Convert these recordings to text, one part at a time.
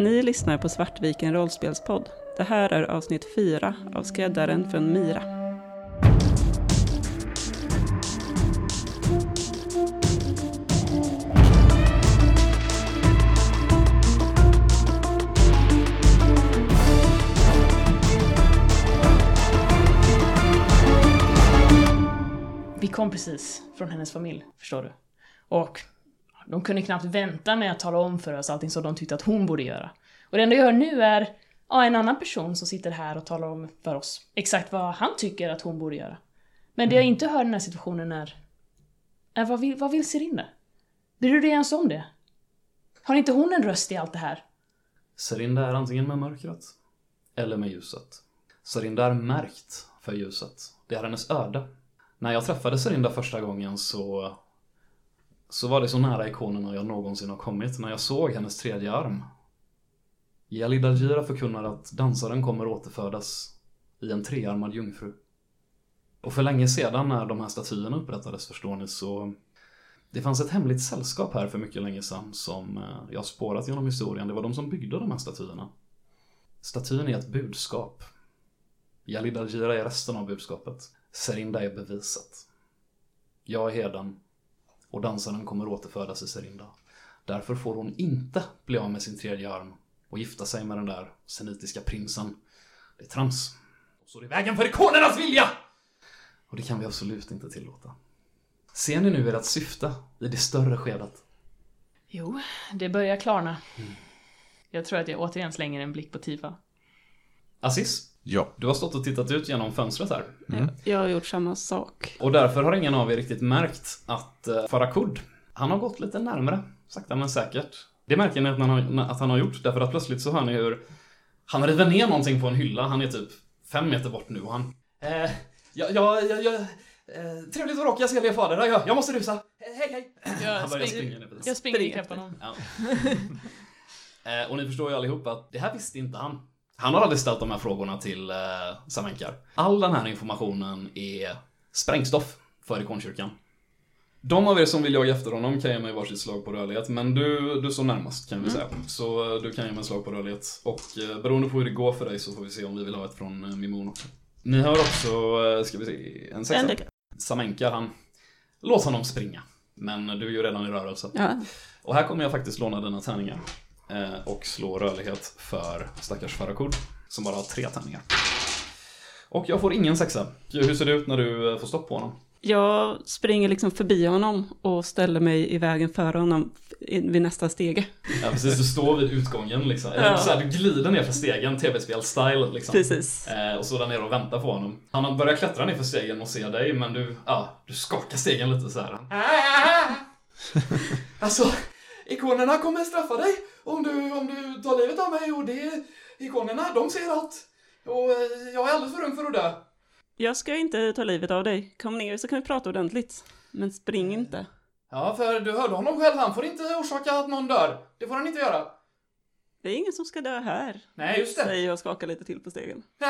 Ni lyssnar på Svartviken rollspelspodd. Det här är avsnitt 4 av Skräddaren från Mira. Vi kom precis från hennes familj, förstår du. Och de kunde knappt vänta med att tala om för oss allting som de tyckte att hon borde göra. Och det enda jag hör nu är ja, en annan person som sitter här och talar om för oss exakt vad han tycker att hon borde göra. Men det jag inte hör i den här situationen är... är vad, vill, vad vill Serinda? Bryr du dig ens om det? Har inte hon en röst i allt det här? Serinda är antingen med mörkret eller med ljuset. Serinda är märkt för ljuset. Det är hennes öde. När jag träffade Serinda första gången så så var det så nära ikonerna jag någonsin har kommit när jag såg hennes tredje arm. Jalid Algira förkunnar att dansaren kommer återfödas i en trearmad jungfru. Och för länge sedan när de här statyerna upprättades förstår ni så det fanns ett hemligt sällskap här för mycket länge sedan som eh, jag spårat genom historien. Det var de som byggde de här statyerna. Statyn är ett budskap. Jalid Algira är resten av budskapet. Serinda är beviset. Jag är herden och dansaren kommer återfödas i Serinda. Därför får hon inte bli av med sin tredje arm och gifta sig med den där senitiska prinsen. Det är trams. Och så är det vägen för ikonernas vilja! Och det kan vi absolut inte tillåta. Ser ni nu ert syfte i det större skedet? Jo, det börjar klarna. Jag tror att jag återigen slänger en blick på Tifa. Assis, Ja. du har stått och tittat ut genom fönstret här. Jag har gjort samma sak. Och därför har ingen av er riktigt märkt att uh, Farakud, han har gått lite närmre, sakta men säkert. Det märker ni att han, har, att han har gjort, därför att plötsligt så hör ni hur han river ner någonting på en hylla. Han är typ fem meter bort nu och han... Eh, ja, ja, ja, ja, eh, trevligt att råka se er fader. Ja, jag måste rusa. Eh, hej, hej. Jag han börjar springer- springa. Jag springer Spring ikapp honom. Ja. eh, och ni förstår ju allihop att det här visste inte han. Han har aldrig ställt de här frågorna till eh, Samenkar. All den här informationen är sprängstoff för ikonkyrkan. De av er som vill jaga efter honom kan ge mig varsitt slag på rörlighet, men du, du står närmast kan vi säga. Så eh, du kan ge mig ett slag på rörlighet. Och eh, beroende på hur det går för dig så får vi se om vi vill ha ett från eh, Mimon också. Ni har också, eh, ska vi se, en sexa. Samenkar, han... Låt honom springa. Men du är ju redan i rörelse. Ja. Och här kommer jag faktiskt låna dina tärningar. Eh, och slå rörlighet för stackars Farakud. Som bara har tre tärningar. Och jag får ingen sexa. Hur ser det ut när du eh, får stopp på honom? Jag springer liksom förbi honom och ställer mig i vägen före honom vid nästa stege. Ja precis, du står vid utgången liksom. Ja. så här, du glider ner för stegen, tv-spel-style liksom. Precis. Eh, och så där nere och väntar på honom. Han börjar klättra ner för stegen och ser dig, men du, ja, du skakar stegen lite så här. alltså, ikonerna kommer straffa dig om du, om du tar livet av mig och det, ikonerna, de ser allt. Och eh, jag är alldeles för ung för att dö. Jag ska inte ta livet av dig. Kom ner så kan vi prata ordentligt. Men spring inte. Ja, för du hörde honom själv, han får inte orsaka att någon dör. Det får han inte göra. Det är ingen som ska dö här. Nej, just det. Säger jag och skakar lite till på stegen.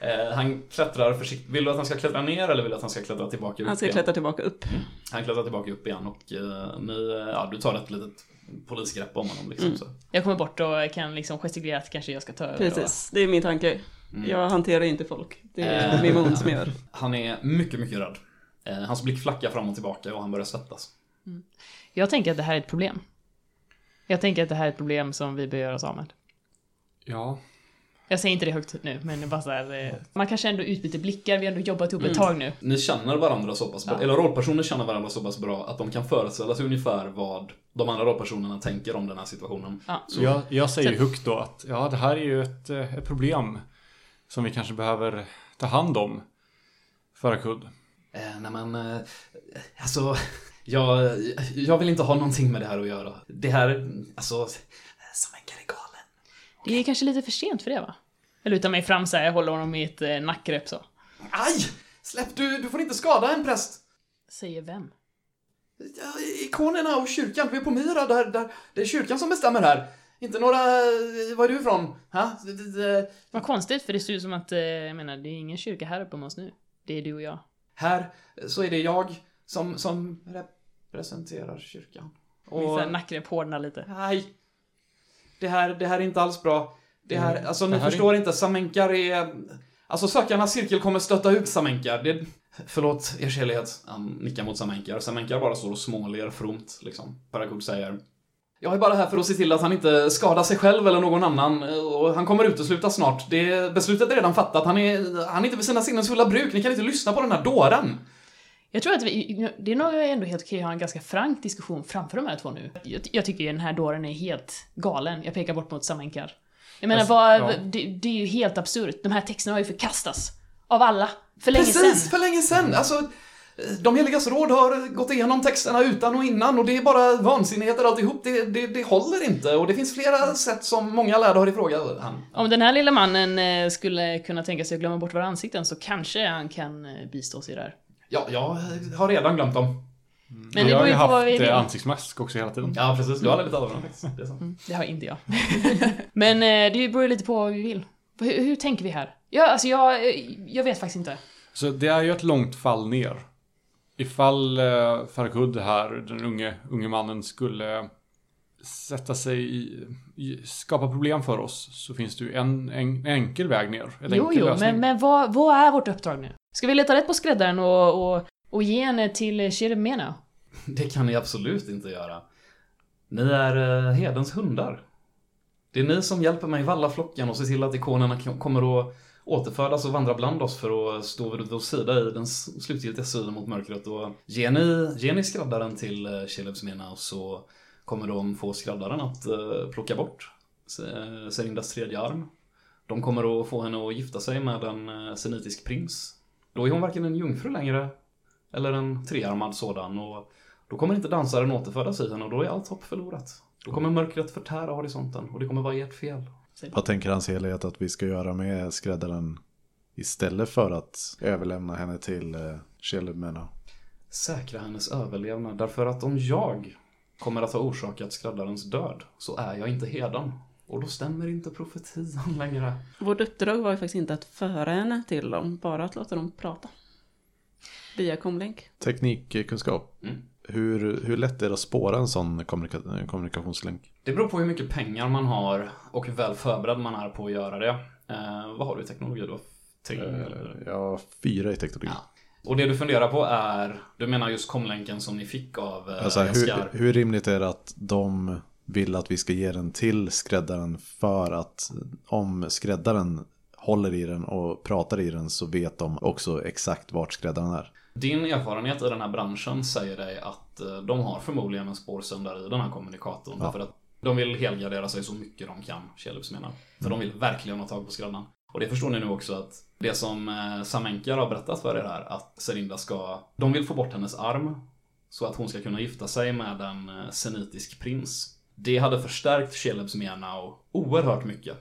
Eh, han klättrar försiktigt. Vill du att han ska klättra ner eller vill du att han ska klättra tillbaka upp Han ska igen? klättra tillbaka upp. Han klättrar tillbaka upp igen och eh, ni, eh, ja, du tar ett litet polisgrepp om honom liksom. Mm. Så. Jag kommer bort och kan liksom gestikulera att kanske jag ska ta över. Precis, det är min tanke. Mm. Jag hanterar inte folk. Det är Eh, Mimon som gör. Han är mycket, mycket rädd. Eh, hans blick flackar fram och tillbaka och han börjar svettas. Jag tänker att det här är ett problem. Jag tänker att det här är ett problem som vi bör göra oss av med. Ja. Jag säger inte det högt nu, men bara så här, eh, Man kanske ändå utbyter blickar, vi har ändå jobbat ihop ett Mm. tag nu. Ni känner varandra så pass bra, Ja. eller rollpersoner känner varandra så pass bra att de kan föreställa sig ungefär vad de andra rollpersonerna tänker om den här situationen. Ja. Så jag, jag säger ju Så- högt då att ja, det här är ju ett, eh, ett problem som vi kanske behöver ta hand om. Farakud. Eh, nej men, eh, alltså, jag, jag vill inte ha någonting med det här att göra. Det här, alltså, som en galen. Det är kanske lite för sent för det va? Jag lutar mig fram så här, jag håller honom i ett eh, nackgrepp så. Aj! Släpp, du, du får inte skada en präst. Säger vem? Ja, ikonerna och kyrkan, vi är på Myra, där, där, det är kyrkan som bestämmer här. Inte några, var är du ifrån? Ha? Det- det- det- Vad konstigt, för det ser ut som att, eh, jag menar, det är ingen kyrka här uppe oss nu. Det är du och jag. Här så är det jag som, som representerar kyrkan. Och, nackgrepp hårdnar lite. nej. det här, det här är inte alls bra. Det här, Mm. alltså ni här är- förstår inte, Samenkar är... Alltså sökarnas cirkel kommer stötta ut Samenkar. Det... Förlåt, er helighet. Han nickar mot Samenkar. Samenkar bara står och småler fromt, liksom. Paragod säger jag är bara här för att se till att han inte skadar sig själv eller någon annan och han kommer utesluta snart. Det, beslutet är redan fattat. Han är, han är inte vid sina sinnens fulla bruk. Ni kan inte lyssna på den här dåren. Jag tror att vi, det är nog ändå helt okej att ha en ganska frank diskussion framför de här två nu. Jag, jag tycker den här dåren är helt galen. Jag pekar bort mot Samenkar. Jag menar, Fast, vad, ja. det, det är ju helt absurt. De här texterna har ju förkastats. Av alla. För länge Precis, sedan. för länge sedan. Alltså, de heligas råd har gått igenom texterna utan och innan och det är bara vansinnigheter alltihop. Det, det, det håller inte och det finns flera sätt som många lärda har ifrågasatt. Om den här lilla mannen eh, skulle kunna tänka sig att glömma bort våra ansikten så kanske han kan eh, bistå sig där. Ja, jag har redan glömt dem. Men jag det har ju haft eh, ansiktsmask också hela tiden. Ja, precis. Du har lite av dem faktiskt. Det är sant. Mm, det har inte jag. Men eh, det beror ju lite på vad vi vill. Hur, hur tänker vi här? Ja, alltså jag, eh, jag vet faktiskt inte. Så det är ju ett långt fall ner. Ifall eh, Farkud här, den unge, unge mannen, skulle sätta sig i, i, skapa problem för oss så finns det ju en, en, en enkel väg ner. En Jo, enkel jo, lösning. men, men vad, vad är vårt uppdrag nu? Ska vi leta rätt på skräddaren och, och, och ge henne till Shiremena? Det kan ni absolut inte göra. Ni är eh, hedens hundar. Det är ni som hjälper mig valla flocken och se till att ikonerna kommer att återfödas och vandra bland oss för att stå vid vår sida i den slutgiltiga striden mot mörkret. Och ger ni, ger ni skräddaren till eh, Shelebsmena så kommer de få skräddaren att eh, plocka bort Se- Serindas tredje arm. De kommer att få henne att gifta sig med en eh, senitisk prins. Då är hon varken en jungfru längre eller en trearmad sådan och då kommer inte dansaren återfödas i henne och då är allt hopp förlorat. Då kommer mörkret förtära horisonten och det kommer vara ert fel. Vad tänker hans helighet att vi ska göra med skräddaren istället för att överlämna henne till eh, Shelebmena? Säkra hennes överlevnad därför att om jag kommer att ha orsakat skräddarens död så är jag inte heden. Och då stämmer inte profetian längre. Vårt uppdrag var ju faktiskt inte att föra henne till dem, bara att låta dem prata. Via komlänk. Teknikkunskap. Mm. Hur, hur lätt är det att spåra en sån kommunika- kommunikationslänk? Det beror på hur mycket pengar man har och hur väl förberedd man är på att göra det. Eh, vad har du i teknologi då? Tre? Eh, Ja, fyra i teknologi. Ja. Och det du funderar på är, du menar just komlänken som ni fick av eh, Alltså, hur, hur rimligt är det att de vill att vi ska ge den till skräddaren för att om skräddaren håller i den och pratar i den så vet de också exakt vart skräddaren är. Din erfarenhet i den här branschen säger dig att eh, de har förmodligen en spårsändare i den här kommunikatorn. Ja. Därför att de vill helgardera sig så mycket de kan, Kjellus menar. För de vill verkligen ha tag på skräddaren. Och det förstår ni nu också att det som eh, Samenkar har berättat för er här, att Serinda ska... De vill få bort hennes arm så att hon ska kunna gifta sig med en eh, senitisk prins. Det hade förstärkt Shelebs Menau oerhört mycket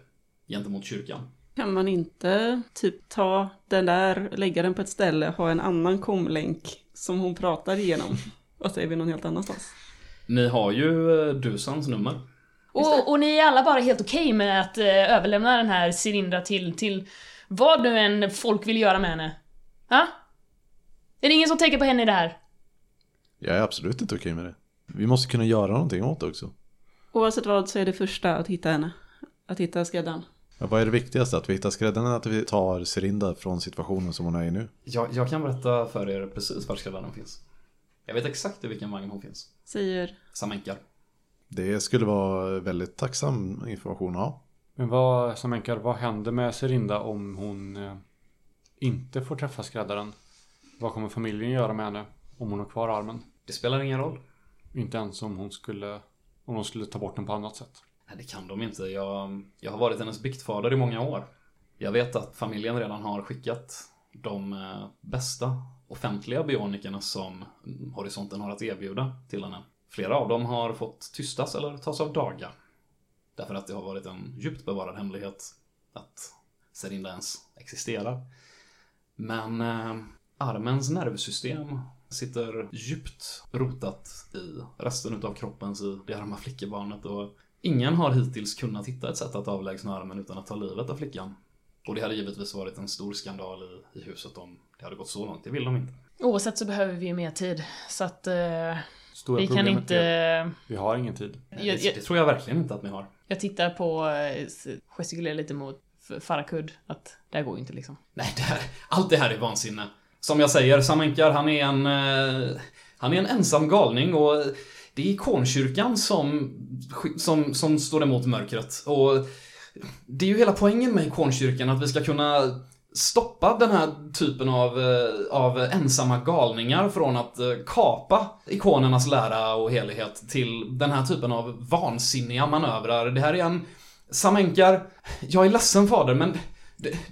gentemot kyrkan. Kan man inte typ ta den där, lägga den på ett ställe, ha en annan komlänk som hon pratar igenom? Och så är vi någon helt annanstans. Ni har ju eh, Dusans nummer. Och, och ni är alla bara helt okej med att eh, överlämna den här Cylindra till, till vad nu än folk vill göra med henne? Ha? Är det ingen som tänker på henne i det här? Jag är absolut inte okej med det. Vi måste kunna göra någonting åt det också. Oavsett vad så är det första att hitta henne. Att hitta skräddaren. Men vad är det viktigaste? Att vi hittar skräddaren eller att vi tar Serinda från situationen som hon är i nu? Jag, jag kan berätta för er precis var skräddaren finns. Jag vet exakt i vilken vagn hon finns. Säger, Samenkar. Det skulle vara väldigt tacksam information att ha. Men vad, Samenkar, vad händer med Serinda om hon eh, inte får träffa skräddaren? Vad kommer familjen göra med henne om hon har kvar armen? Det spelar ingen roll. Inte ens om hon skulle, om de skulle ta bort den på annat sätt. Nej, det kan de inte. Jag, jag har varit hennes biktfader i många år. Jag vet att familjen redan har skickat de eh, bästa offentliga bionikerna som Horisonten har att erbjuda till henne. Flera av dem har fått tystas eller tas av daga. Därför att det har varit en djupt bevarad hemlighet att Serinda ens existerar. Men eh, armens nervsystem sitter djupt rotat i resten utav kroppens i det arma flickebarnet och ingen har hittills kunnat hitta ett sätt att avlägsna armen utan att ta livet av flickan. Och det hade givetvis varit en stor skandal i, i huset om det hade gått så långt. Det vill de inte. Oavsett så behöver vi ju mer tid. Så att eh, Stora vi kan inte... är, vi har ingen tid. Jag, Det, jag, det tror jag verkligen inte att ni har. Jag tittar på, eh, gestikulerar lite mot Farakud, att det här går ju inte liksom. Nej, det här, allt det här är vansinne. Som jag säger, Samenkar, han är en... Eh, han är en ensam galning och det är ikonkyrkan som, som, som står emot mörkret. Och det är ju hela poängen med ikonkyrkan, att vi ska kunna stoppa den här typen av, eh, av ensamma galningar från att eh, kapa ikonernas lära och helighet till den här typen av vansinniga manövrar. Det här är en Samenkar, jag är ledsen fader, men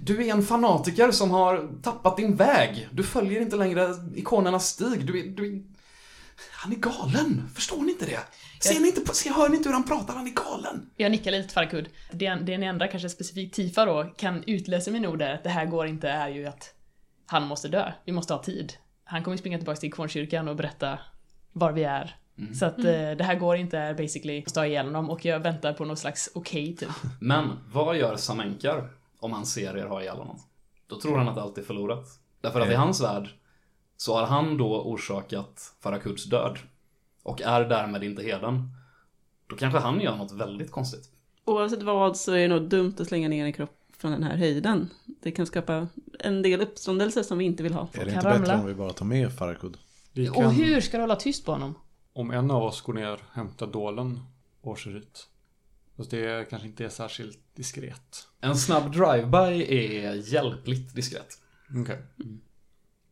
du är en fanatiker som har tappat din väg. Du följer inte längre ikonernas stig. Du är, du är... Han är galen, förstår ni inte det? Ser ni inte på, ser, hör ni inte hur han pratar? Han är galen. Jag nickar lite till Farakud. Det, det en enda, kanske specifikt Tifa då, kan utläsa min ord där, att det här går inte, är ju att han måste dö. Vi måste ha tid. Han kommer springa tillbaka till ikonkyrkan och berätta var vi är. Så att eh, det här går inte, är basically att ta ihjäl honom och jag väntar på något slags okej typ. Men vad gör Samenkar om han ser er ha ihjäl honom? Då tror han att allt är förlorat. Därför att i hans värld så har han då orsakat Farakuds död. Och är därmed inte heden. Då kanske han gör något väldigt konstigt. Oavsett vad så är det nog dumt att slänga ner en kropp från den här höjden. Det kan skapa en del uppståndelse som vi inte vill ha. Är det kan inte bättre ramla. om vi bara tar med Farakud? Vi Och kan, hur ska du hålla tyst på honom? om en av oss går ner, hämtar dolen och kör ut. Fast det kanske inte är särskilt diskret. En snabb drive-by är hjälpligt diskret. Okej.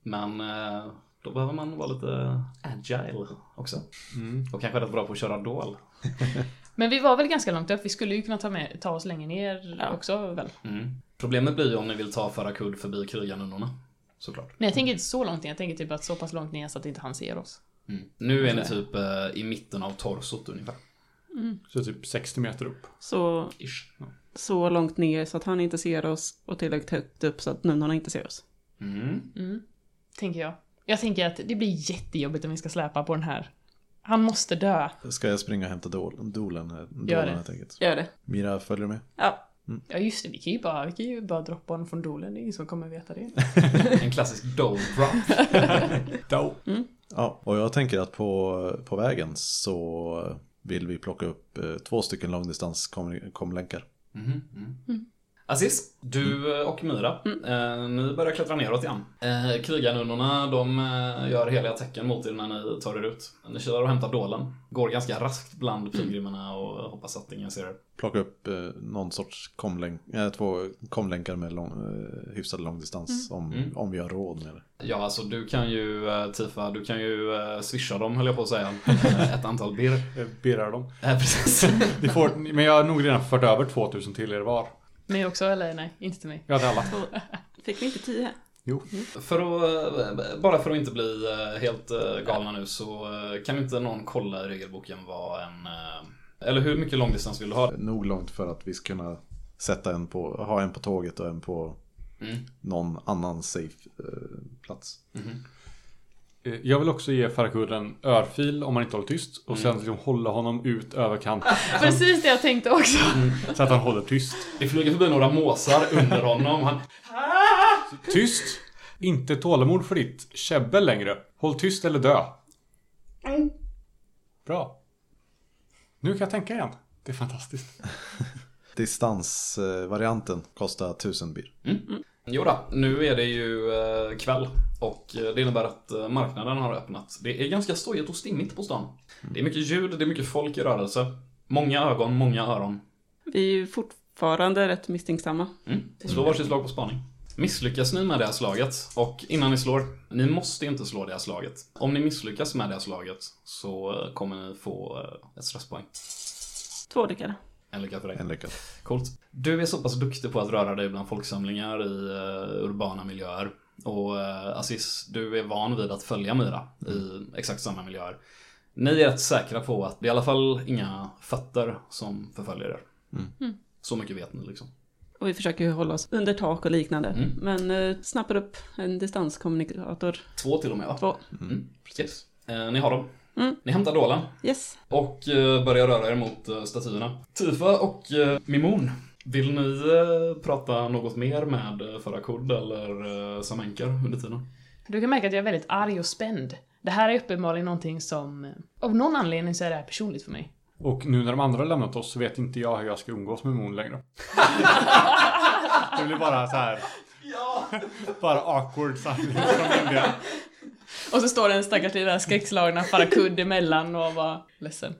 Men eh, då behöver man vara lite agile också. Mm. Och kanske rätt bra på att köra dål. Men vi var väl ganska långt upp, vi skulle ju kunna ta, med, ta oss längre ner Ja. också väl? Mm. Problemet blir ju om ni vill ta Farakud förbi krigarnunnorna. Såklart. Nej jag tänker inte så långt ner, jag tänker typ att så pass långt ner så att inte han ser oss. Mm. Nu är ni typ eh, i mitten av torsot ungefär. Så typ 60 meter upp. Så, Ish. Ja. så långt ner så att han inte ser oss och tillräckligt högt upp så att nunnorna inte ser oss. Mm. Mm. Tänker jag. Jag tänker att det blir jättejobbigt om vi ska släpa på den här. Han måste dö. Ska jag springa och hämta dol- dolen? Gör dolen det. helt enkelt. Gör det. Mira, följer du med? Ja. Ja just det, vi kan ju bara, vi kan ju bara droppa honom från dolen, det är ingen som kommer veta det. En klassisk dole drop. Då. Ja, och jag tänker att på, på vägen så vill vi plocka upp eh, två stycken långdistanskomlänkar. Mhm, mm. Aziz, du eh, och Myra, eh, ni börjar klättra neråt igen. Eh, krigarnunnorna, de eh, gör heliga tecken mot er när ni tar er ut. Ni kör och hämtar dolen. Går ganska raskt bland pilgrimerna och hoppas att ingen ser er. Plocka upp eh, någon sorts komlänk, äh, två komlänkar med lång, eh, hyfsad långdistans om, Mm. om vi har råd med det. Ja, alltså du kan ju, eh, Tifa, du kan ju eh, swisha dem, höll jag på att säga. Eh, Ett antal birr. Birrar dem. Eh, precis. Får, men jag har nog redan fört över 2000 till er var. Mig också eller nej, inte till mig. Jag hade alla. Fick vi inte tio? Jo. För att, eh, bara för att inte bli eh, helt eh, galna nu så kan inte någon kolla i regelboken vad en... Eller hur mycket långdistans vill du ha? Nog långt för att vi ska kunna sätta en på, ha en på tåget och en på Mm. någon annan safe plats. Eh, Jag vill också ge Farakud en örfil om han inte håller tyst. Och sen liksom hålla honom ut över kanten. Precis det jag tänkte också. Så att han håller tyst. Det flyger förbi några måsar under honom. Han, Tyst! Inte tålamod för ditt käbbel längre. Håll tyst eller dö. Bra. Nu kan jag tänka igen. Det är fantastiskt. Distansvarianten kostar 1000 bir. Jo då, nu är det ju eh, kväll och eh, det innebär att eh, marknaden har öppnat. Det är ganska stojigt och stimmigt på stan. Det är mycket ljud, det är mycket folk i rörelse. Många ögon, många öron. Vi är ju fortfarande rätt misstänksamma. Mm. Slå varsitt slag på spaning. Misslyckas ni med det här slaget, och innan ni slår, ni måste inte slå det här slaget. Om ni misslyckas med det här slaget så kommer ni få ett stresspoäng. Två lyckade. En lycka för dig. En lycka. Coolt. Du är så pass duktig på att röra dig bland folksamlingar i uh, urbana miljöer. Och uh, Aziz, du är van vid att följa Myra i exakt samma miljöer. Ni är rätt säkra på att det är i alla fall inga fötter som förföljer er. Mm. Så mycket vet ni liksom. Och vi försöker ju hålla oss under tak och liknande. Mm. Men eh, snappar upp en distanskommunikator. Två till och med va? Två. Mm. Yes. Eh, ni har dem. Mm. Ni hämtar Dolan Yes. och uh, börjar röra er mot uh, statyerna. Tifa och uh, Mimon, vill ni eh, prata något mer med Farakud eller Samenkar under tiden? Du kan märka att jag är väldigt arg och spänd. Det här är uppenbarligen någonting som... Av någon anledning så är det här personligt för mig. Och nu när de andra har lämnat oss så vet inte jag hur jag ska umgås med Moon längre. det blir bara så här. Bara awkward silence från min del. Och så står den stackars lilla skräckslagna Farakud emellan och var ledsen.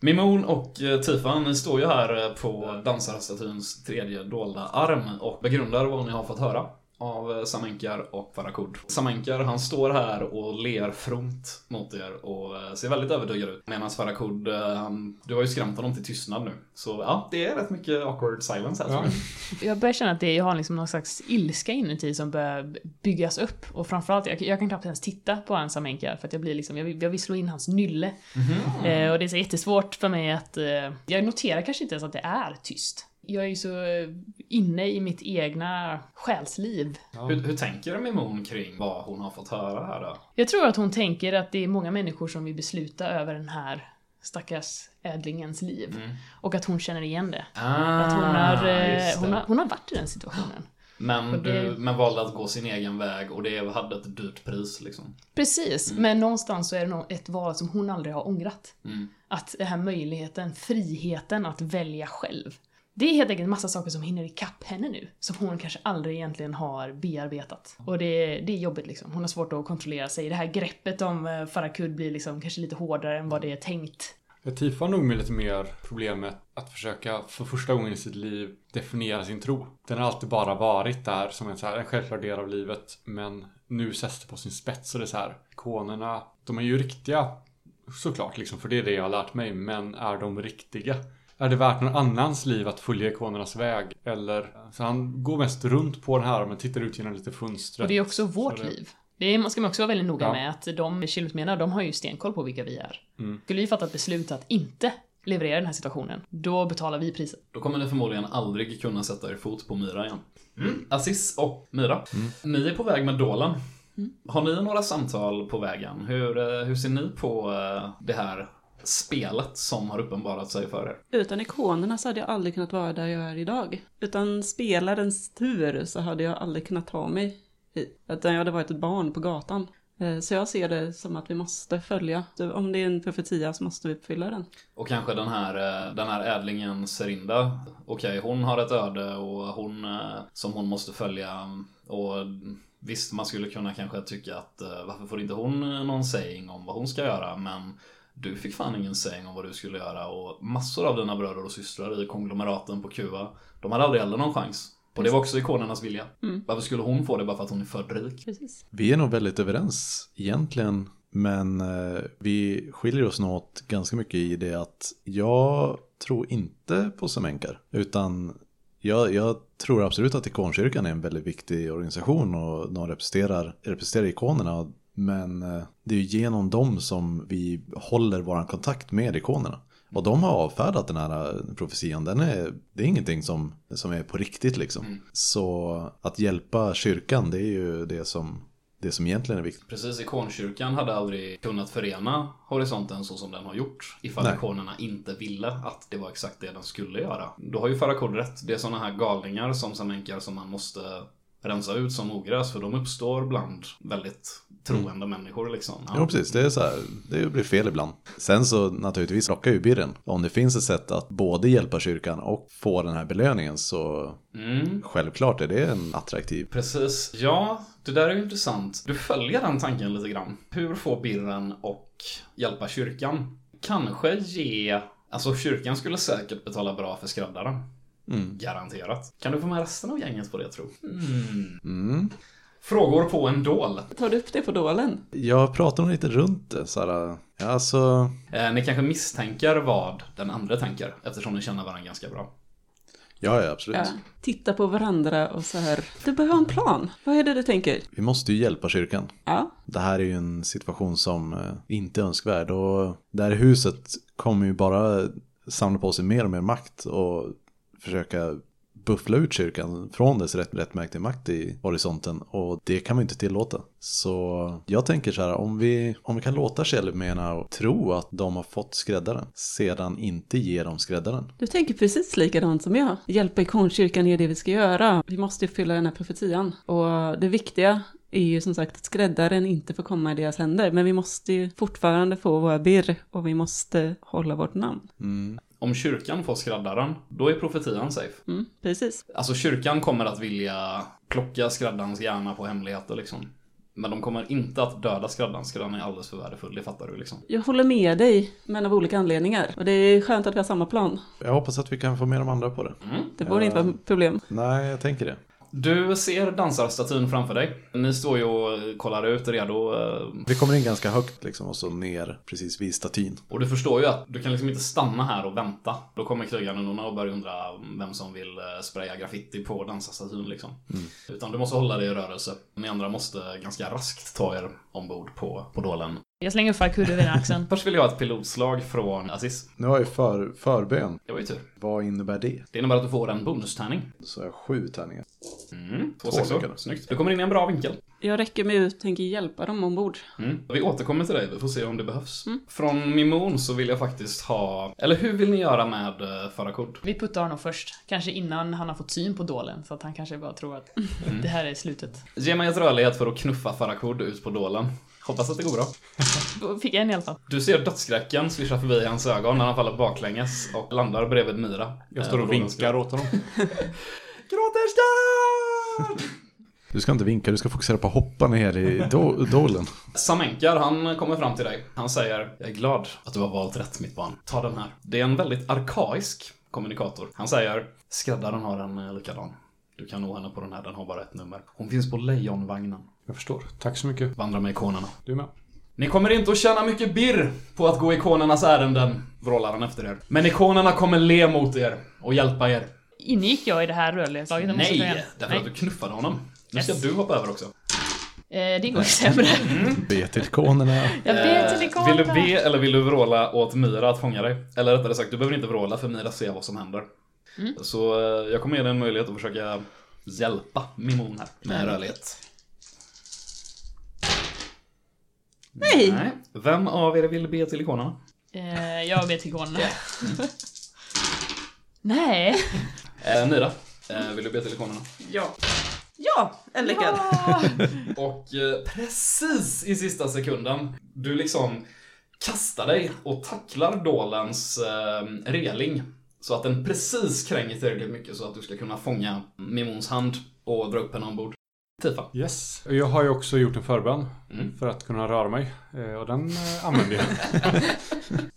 Mimon och eh, Tifan, ni står ju här eh, på dansarstatyns tredje dolda arm och begrundar vad ni har fått höra av Samenkar och Farakud. Samenkar, han står här och ler fromt mot er och eh, ser väldigt övertygad ut. Medan Farakud, eh, han, du har ju skrämt honom till tystnad nu. Så ja, det är rätt mycket awkward silence här. Ja. Jag börjar känna att det, jag har liksom någon slags ilska inuti som börjar byggas upp. Och framförallt, jag, jag kan knappt ens titta på en Samenkar för att jag blir liksom, jag vill, jag vill slå in hans nylle. Eh, och det är så jättesvårt för mig att, eh, jag noterar kanske inte ens att det är tyst. Jag är ju så eh, inne i mitt egna själsliv. Hur, hur tänker Mimon kring vad hon har fått höra här då? Jag tror att hon tänker att det är många människor som vill besluta över den här stackars ädlingens liv. Och att hon känner igen det. Ah, Att hon har, eh, det. hon har, hon har varit i den situationen. Men det- du men valde att gå sin egen väg och det hade ett dyrt pris liksom. Precis, men någonstans så är det nog ett val som hon aldrig har ångrat. Mm. Att den här möjligheten, friheten att välja själv. Det är helt enkelt massa saker som hinner ikapp henne nu, som hon kanske aldrig egentligen har bearbetat. Och det, det är jobbigt liksom. Hon har svårt att kontrollera sig. Det här greppet om eh, Farakud blir liksom kanske lite hårdare än vad det är tänkt. Tifa har nog med lite mer problemet att försöka för första gången i sitt liv definiera sin tro. Den har alltid bara varit där som en, så här, en självklar del av livet. Men nu sätts det på sin spets och det är så här. Ikonerna, de är ju riktiga såklart liksom, för det är det jag har lärt mig. Men är de riktiga? Är det värt någon annans liv att följa ikonernas väg? Eller? Så han går mest runt på den här men tittar ut genom lite fönstret. Och det är också vårt det- liv. Det ska man också vara väldigt noga Ja. med att de Kilutmena, de har ju stenkoll på vilka vi är. Mm. Skulle vi fatta ett beslut att inte leverera den här situationen, då betalar vi priset. Då kommer ni förmodligen aldrig kunna sätta er fot på Myra igen. Mm. Aziz och Myra, ni är på väg med Dolan. Har ni några samtal på vägen? Hur, eh, hur ser ni på eh, det här spelet som har uppenbarat sig för er? Utan ikonerna så hade jag aldrig kunnat vara där jag är idag. Utan spelarens tur så hade jag aldrig kunnat ta mig hit. Utan jag hade varit ett barn på gatan. Eh, Så jag ser det som att vi måste följa. Om det är en profetia så måste vi uppfylla den. Och kanske den här, eh, den här ädlingen Serinda. Okej, hon har ett öde och hon eh, som hon måste följa. Och visst, man skulle kunna kanske tycka att varför får inte hon någon saying om vad hon ska göra? Men du fick fan ingen saying om vad du skulle göra och massor av dina bröder och systrar i konglomeraten på Kuba, de hade aldrig heller någon chans. Och det var också ikonernas vilja. Varför skulle hon få det bara för att hon är född rik? Precis. Vi är nog väldigt överens egentligen. Men eh, vi skiljer oss nog åt ganska mycket i det att jag tror inte på Semenkar. Utan jag, jag tror absolut att ikonkyrkan är en väldigt viktig organisation och de representerar, representerar ikonerna. Men eh, det är ju genom dem som vi håller vår kontakt med ikonerna. Och de har avfärdat den här eh, profetian. Den är, det är ingenting som, som är på riktigt liksom. Så att hjälpa kyrkan det är ju det som, det som egentligen är viktigt. Precis, ikonkyrkan hade aldrig kunnat förena horisonten så som den har gjort ifall Nej. ikonerna inte ville att det var exakt det den skulle göra. Då har ju Farakod rätt. Det är sådana här galningar som Samenkar som man måste rensa ut som ogräs för de uppstår bland väldigt troende människor liksom. Ja. Jo, precis. Det är så här, det blir fel ibland. Sen så naturligtvis rockar ju birren. Om det finns ett sätt att både hjälpa kyrkan och få den här belöningen så Mm. självklart är det en attraktiv. Precis. Ja, det där är ju intressant. Du följer den tanken lite grann. Hur få birren och hjälpa kyrkan? Kanske ge... Alltså kyrkan skulle säkert betala bra för skräddaren. Mm. Garanterat. Kan du få med resten av gänget på det tro? Mm. Mm. Frågor på en dål. Tar du upp det på dålen? Jag pratar nog lite runt det. Ja, alltså, Eh, ni kanske misstänker vad den andra tänker eftersom ni känner varandra ganska bra. ja, ja, absolut. Ja. Titta på varandra och så här. Du behöver en plan. Vad är det du tänker? Vi måste ju hjälpa kyrkan. Ja, Det här är ju en situation som eh, inte är önskvärd och det här huset kommer ju bara samla på sig mer och mer makt och försöka buffla ut kyrkan från dess rätt, rättmätiga makt i horisonten och det kan ju inte tillåta. Så jag tänker så här, om vi, om vi kan låta Kjellmena tro att de har fått skräddaren, sedan inte ge dem skräddaren. du tänker precis likadant som jag. Hjälpa ikonkyrkan är det vi ska göra. Vi måste uppfylla den här profetian. Och det viktiga är ju som sagt att skräddaren inte får komma i deras händer. Men vi måste ju fortfarande få våra birr och vi måste hålla vårt namn. Mm. Om kyrkan får skräddaren, då är profetian safe. Mm, precis. Alltså kyrkan kommer att vilja plocka skräddarens hjärna på hemligheter liksom. Men de kommer inte att döda skräddaren, skräddaren är alldeles för värdefull, det fattar du liksom. Jag håller med dig, men av olika anledningar. Och det är skönt att vi har samma plan. Jag hoppas att vi kan få med de andra på det. Mm. Det borde Ja. inte vara ett problem. Nej, jag tänker det. Du ser dansarstatyn framför dig. Ni står ju och kollar ut redo. eh, Vi kommer in ganska högt liksom och så ner precis vid statyn. Och du förstår ju att du kan liksom inte stanna här och vänta. Då kommer krigarna och börjar undra vem som vill eh, spraya graffiti på dansarstatyn liksom. Utan du måste hålla dig i rörelse. Ni andra måste ganska raskt ta er ombord på, på dålen. Jag slänger Farkud över axeln. Först vill jag ha ett pilotslag från Aziz. Nu har jag för, förbön. Det var ju tur. Vad innebär det? Det innebär att du får en bonustärning. Så har jag sju tärningar. Mm, två Två sexor. Snyggt. Du kommer in i en bra vinkel. Jag räcker mig ut och tänker hjälpa dem ombord. Mm. Vi återkommer till dig, vi får se om det behövs. Från Mimon så vill jag faktiskt ha... Eller hur vill ni göra med uh, Farakod? Vi puttar honom först. Kanske innan han har fått syn på dålen. Så att han kanske bara tror att det här är slutet. Ge mig ett rörlighet för att knuffa Farakod ut på dålen. Hoppas att det går bra. Fick en i alla fall. Du ser dödsskräcken svischa förbi hans ögon när han faller baklänges och landar bredvid Mira. Jag står Eh, och vinkar åt honom. Gråterskan! Du ska inte vinka, du ska fokusera på att hoppa ner i do- dolen. Samenkar, han kommer fram till dig. Han säger Jag är glad att du har valt rätt mitt barn. Ta den här. Det är en väldigt arkaisk kommunikator. Han säger Skräddaren har en eh, likadan. Du kan nå henne på den här, den har bara ett nummer. Hon finns på lejonvagnen. Jag förstår. Tack så mycket. Vandra med ikonerna. Du med. Ni kommer inte att tjäna mycket birr på att gå ikonernas ärenden, vrålar han efter er. Men ikonerna kommer le mot er och hjälpa er. Ingick jag i det här rörlighetslaget? Nej, därför att du knuffade honom. Nu ska Yes. du hoppa över också. Eh, det går sämre. Be till ikonerna. Jag ber till Eh, ikonerna. Vill du be eller vill du vråla åt Mira att fånga dig? Eller rättare sagt, du behöver inte vråla för Mira ser vad som händer. Mm. Så eh, jag kommer ge dig en möjlighet att försöka hjälpa Mimon här med Mm. rörlighet. Nej! Vem av er vill be till ikonerna? Eh, jag ber till ikonerna. Nej. Eh, Mira, eh, vill du be till ikonerna? Ja. Ja, en lyckad. Och eh, precis i sista sekunden, du liksom kastar dig och tacklar dolens eh, reling. Så att den precis kränger tillräckligt mycket så att du ska kunna fånga Mimons hand och dra upp henne ombord. Tifa. Yes. Jag har ju också gjort en förbön Mm. för att kunna röra mig. Eh, Och den eh, använder jag.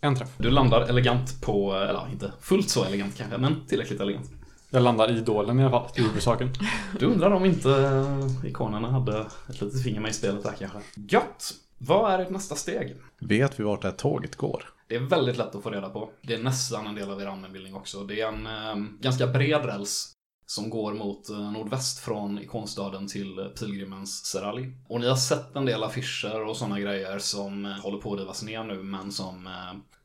en träff. Du landar elegant på, eller inte fullt så elegant kanske, men tillräckligt elegant. Jag landar i dålen i alla fall. Är huvudsaken. Du undrar om inte eh, ikonerna hade ett litet finger med i spelet där kanske. Gött! Vad är ert nästa steg? Vet vi vart det här tåget går? Det är väldigt lätt att få reda på. Det är nästan en del av er allmänbildning också. Det är en eh, ganska bred räls som går mot eh, nordväst från ikonstaden till eh, pilgrimens Serali. Och ni har sett en del affischer och sådana grejer som eh, håller på att rivas ner nu, men som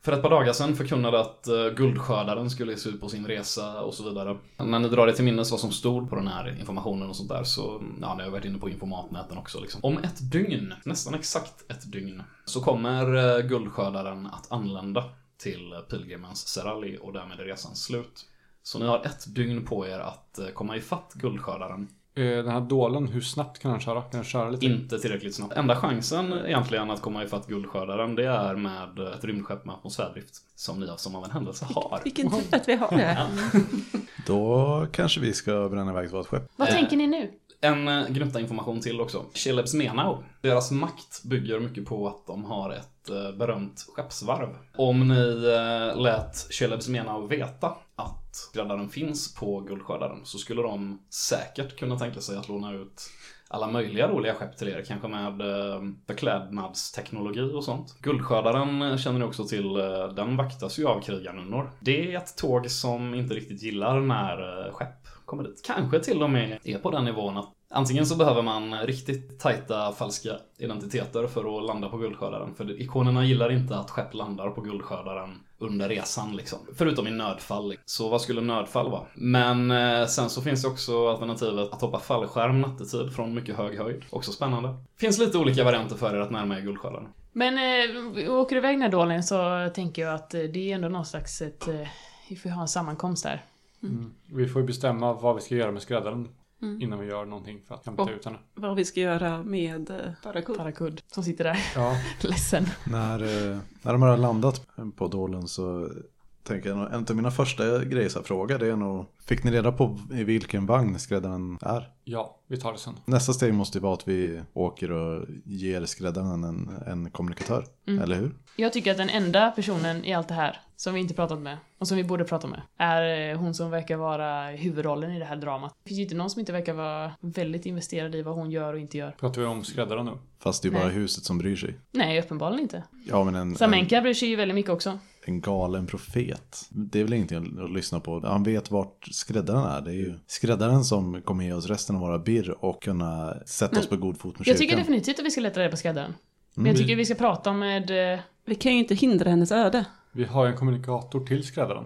för ett par dagar sedan förkunnade att guldskördaren skulle ge sig ut på sin resa och så vidare. När ni drar er till minnes vad som stod på den här informationen och sånt där så, ja, ni har varit inne på informatnäten också liksom. Om ett dygn, nästan exakt ett dygn, så kommer guldskördaren att anlända till pilgrimens Serali och därmed är resan slut. Så ni har ett dygn på er att eh, komma ifatt guldskördaren. Eh, Den här dålen, hur snabbt kan den köra? Kan den köra lite? Inte tillräckligt snabbt. Enda chansen egentligen att komma ifatt guldskördaren det är med ett rymdskepp med atmosfärdrift. Som ni som av en händelse har. Vilken tur att vi har det. Då kanske vi ska bränna iväg till vårt skepp. Vad Eh. tänker ni nu? En eh, gnutta information till också. Shelebs Menau. Deras makt bygger mycket på att de har ett berömt skeppsvarv. Om ni lät Shelebs Menau veta att skräddaren finns på guldskördaren så skulle de säkert kunna tänka sig att låna ut alla möjliga roliga skepp till er, kanske med eh, beklädnadsteknologi och sånt. Guldskördaren känner ni också till, eh, den vaktas ju av krigarnunnor. Det är ett tåg som inte riktigt gillar när eh, skepp kommer dit. Kanske till och med är på den nivån att antingen så behöver man riktigt tajta falska identiteter för att landa på guldskördaren. För ikonerna gillar inte att skepp landar på guldskördaren under resan liksom. Förutom i nödfall. Så vad skulle nödfall vara? Men eh, sen så finns det också alternativet att hoppa fallskärm nattetid från mycket hög höjd. Också spännande. Finns lite olika varianter för er att närma er guldskördaren. Men eh, vi åker iväg den här dålen så tänker jag att eh, det är ändå någon slags ett... Eh, vi får ha en sammankomst där. Mm. Vi får ju bestämma vad vi ska göra med skräddaren. Innan vi gör någonting för att hämta Och- ut henne. Vad vi ska göra med eh, Parakud. Parakud som sitter där, Ja, ledsen. När, eh, när de har landat på Dolen så tänker jag en av mina första grejer att fråga det är nog, fick ni reda på i vilken vagn skräddaren är? ja, vi tar det sen. Nästa steg måste ju vara att vi åker och ger skräddaren en, en kommunikatör, eller hur? Jag tycker att den enda personen i allt det här som vi inte pratat med och som vi borde prata med är eh, hon som verkar vara huvudrollen i det här dramat. Det finns ju inte någon som inte verkar vara väldigt investerad i vad hon gör och inte gör. Pratar vi om skräddaren nu? Fast det är ju bara huset som bryr sig. Nej, uppenbarligen inte. Ja, men en, en, Samenka bryr sig ju väldigt mycket också. En galen profet. Det är väl ingenting att lyssna på. Han vet vart skräddaren är. Det är ju skräddaren som kommer ge oss resten av våra birr och kunna sätta oss på god fot med Jag tycker kyrkan. definitivt att vi ska leta reda på skräddaren. Men jag tycker vi ska prata med... eh, Vi kan ju inte hindra hennes öde. Vi har en kommunikator till skräddaren.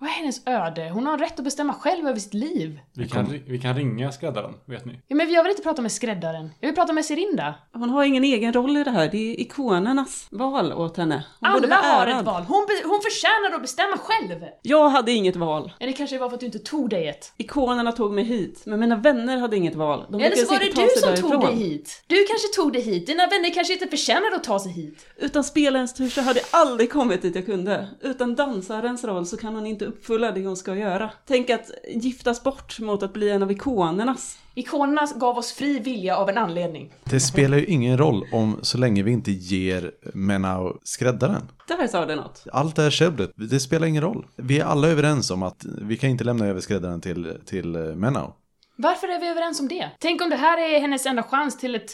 Vad är hennes öde? Hon har rätt att bestämma själv över sitt liv. Vi kan, vi kan ringa skräddaren, vet ni. Ja, men jag vill inte prata med skräddaren. Jag vill prata med Serinda. Hon har ingen egen roll i det här. Det är ikonernas val åt henne. Hon Alla har ett val. Hon, be- hon förtjänar att bestämma själv. Jag hade inget val. Eller kanske det var för att du inte tog dig ett. Ikonerna tog mig hit, men mina vänner hade inget val. De Eller så var det du som därifrån. tog dig hit. Du kanske tog dig hit. Dina vänner kanske inte förtjänar att ta sig hit. Utan spelarens tur så hade jag aldrig kommit dit jag kunde. Utan dansarens roll så kan hon inte uppfylla det hon ska göra. Tänk att giftas bort mot att bli en av ikonernas. Ikonerna gav oss fri vilja av en anledning. Det spelar ju ingen roll om så länge vi inte ger Menau skräddaren. Där sa det något. Allt det här käbblet, det spelar ingen roll. Vi är alla överens om att vi kan inte lämna över skräddaren till, till Menau. Varför är vi överens om det? Tänk om det här är hennes enda chans till ett,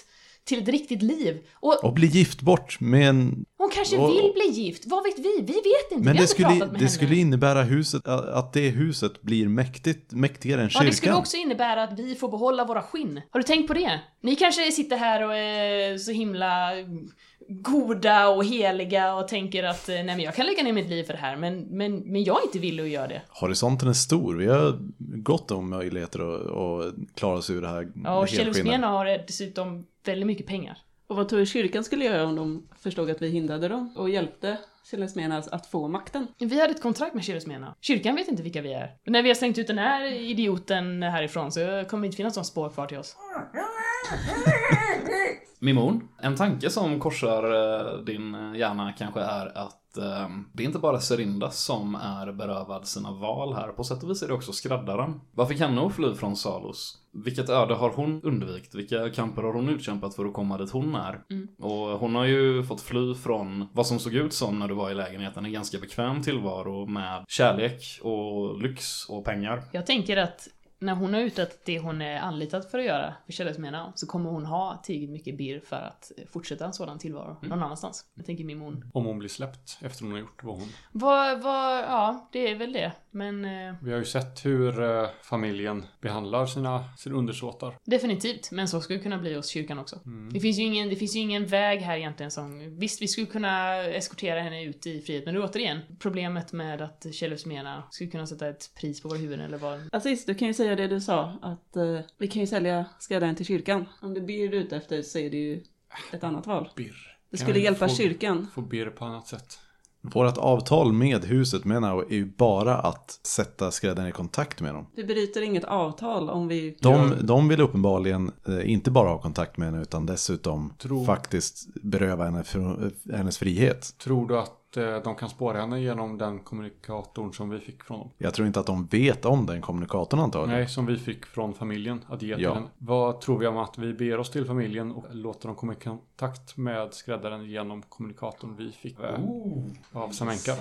till ett riktigt liv. Och Och bli gift bort med en... hon kanske och- vill bli gift. Vad vet vi? Vi vet inte. vi Men har det skulle, pratat med det henne. skulle innebära huset, att det huset blir mäktigt, mäktigare än Ja, kyrkan. det skulle också innebära att vi får behålla våra skinn. Har du tänkt på det? Ni kanske sitter här och är så himla goda och heliga och tänker att eh, nej men jag kan lägga ner mitt liv för det här men, men, men jag är inte villig att göra det. Horisonten är stor. Vi har gott om möjligheter att, att klara oss ur det här Ja, och. Kjellosmena har dessutom väldigt mycket pengar. Och vad tror du kyrkan skulle göra om de förstod att vi hindrade dem och hjälpte Celesmenas att få makten? Vi hade ett kontrakt med Kjellosmena. Kyrkan vet inte vilka vi är. När vi har slängt ut den här idioten härifrån så kommer det inte finnas någon spår kvar till oss. Mimon, en tanke som korsar eh, din eh, hjärna kanske är att eh, det är inte bara Serinda som är berövad sina val här. På sätt och vis är det också skräddaren. Varför kan hon fly från Salos? Vilket öde har hon undvikit? Vilka kamper har hon utkämpat för att komma dit hon är? Och hon har ju fått fly från vad som såg ut som när du var i lägenheten, en ganska bekväm tillvaro med kärlek och lyx och pengar. Jag tänker att när hon har uträttat det hon är anlitad för att göra för Kjellosmena så kommer hon ha tillräckligt mycket birr för att fortsätta en sådan tillvaro någon annanstans. Jag tänker Mimon. Om hon blir släppt efter hon har gjort vad hon... Vad, vad, ja, det är väl det. Men eh, Vi har ju sett hur eh, familjen behandlar sina, sina undersåtar. definitivt. Men så skulle det kunna bli hos kyrkan också. Det, finns ju ingen, det finns ju ingen väg här egentligen som... Visst, vi skulle kunna eskortera henne ut i frihet, men det är återigen problemet med att Kjellosmena skulle kunna sätta ett pris på våra huvuden eller vad... Aziz, du kan ju säga det du sa, att eh, vi kan ju sälja skräddaren till kyrkan. Om det blir du ute efter så är det ju ett annat val. Birr. Det skulle hjälpa få, kyrkan. Få birr på annat sätt. Vårt avtal med huset Menau är ju bara att sätta skräddaren i kontakt med dem. Vi bryter inget avtal om vi... De, de vill uppenbarligen eh, inte bara ha kontakt med henne utan dessutom Tror- faktiskt beröva henne för, hennes frihet. Tror du att eh, de kan spåra henne genom den kommunikatorn som vi fick från dem? Jag tror inte att de vet om den kommunikatorn antagligen. Nej, som vi fick från familjen att ge till Ja. henne. Vad tror vi om att vi ber oss till familjen och låter dem komma i kontakt med skräddaren genom kommunikatorn vi fick eh, av Samenka?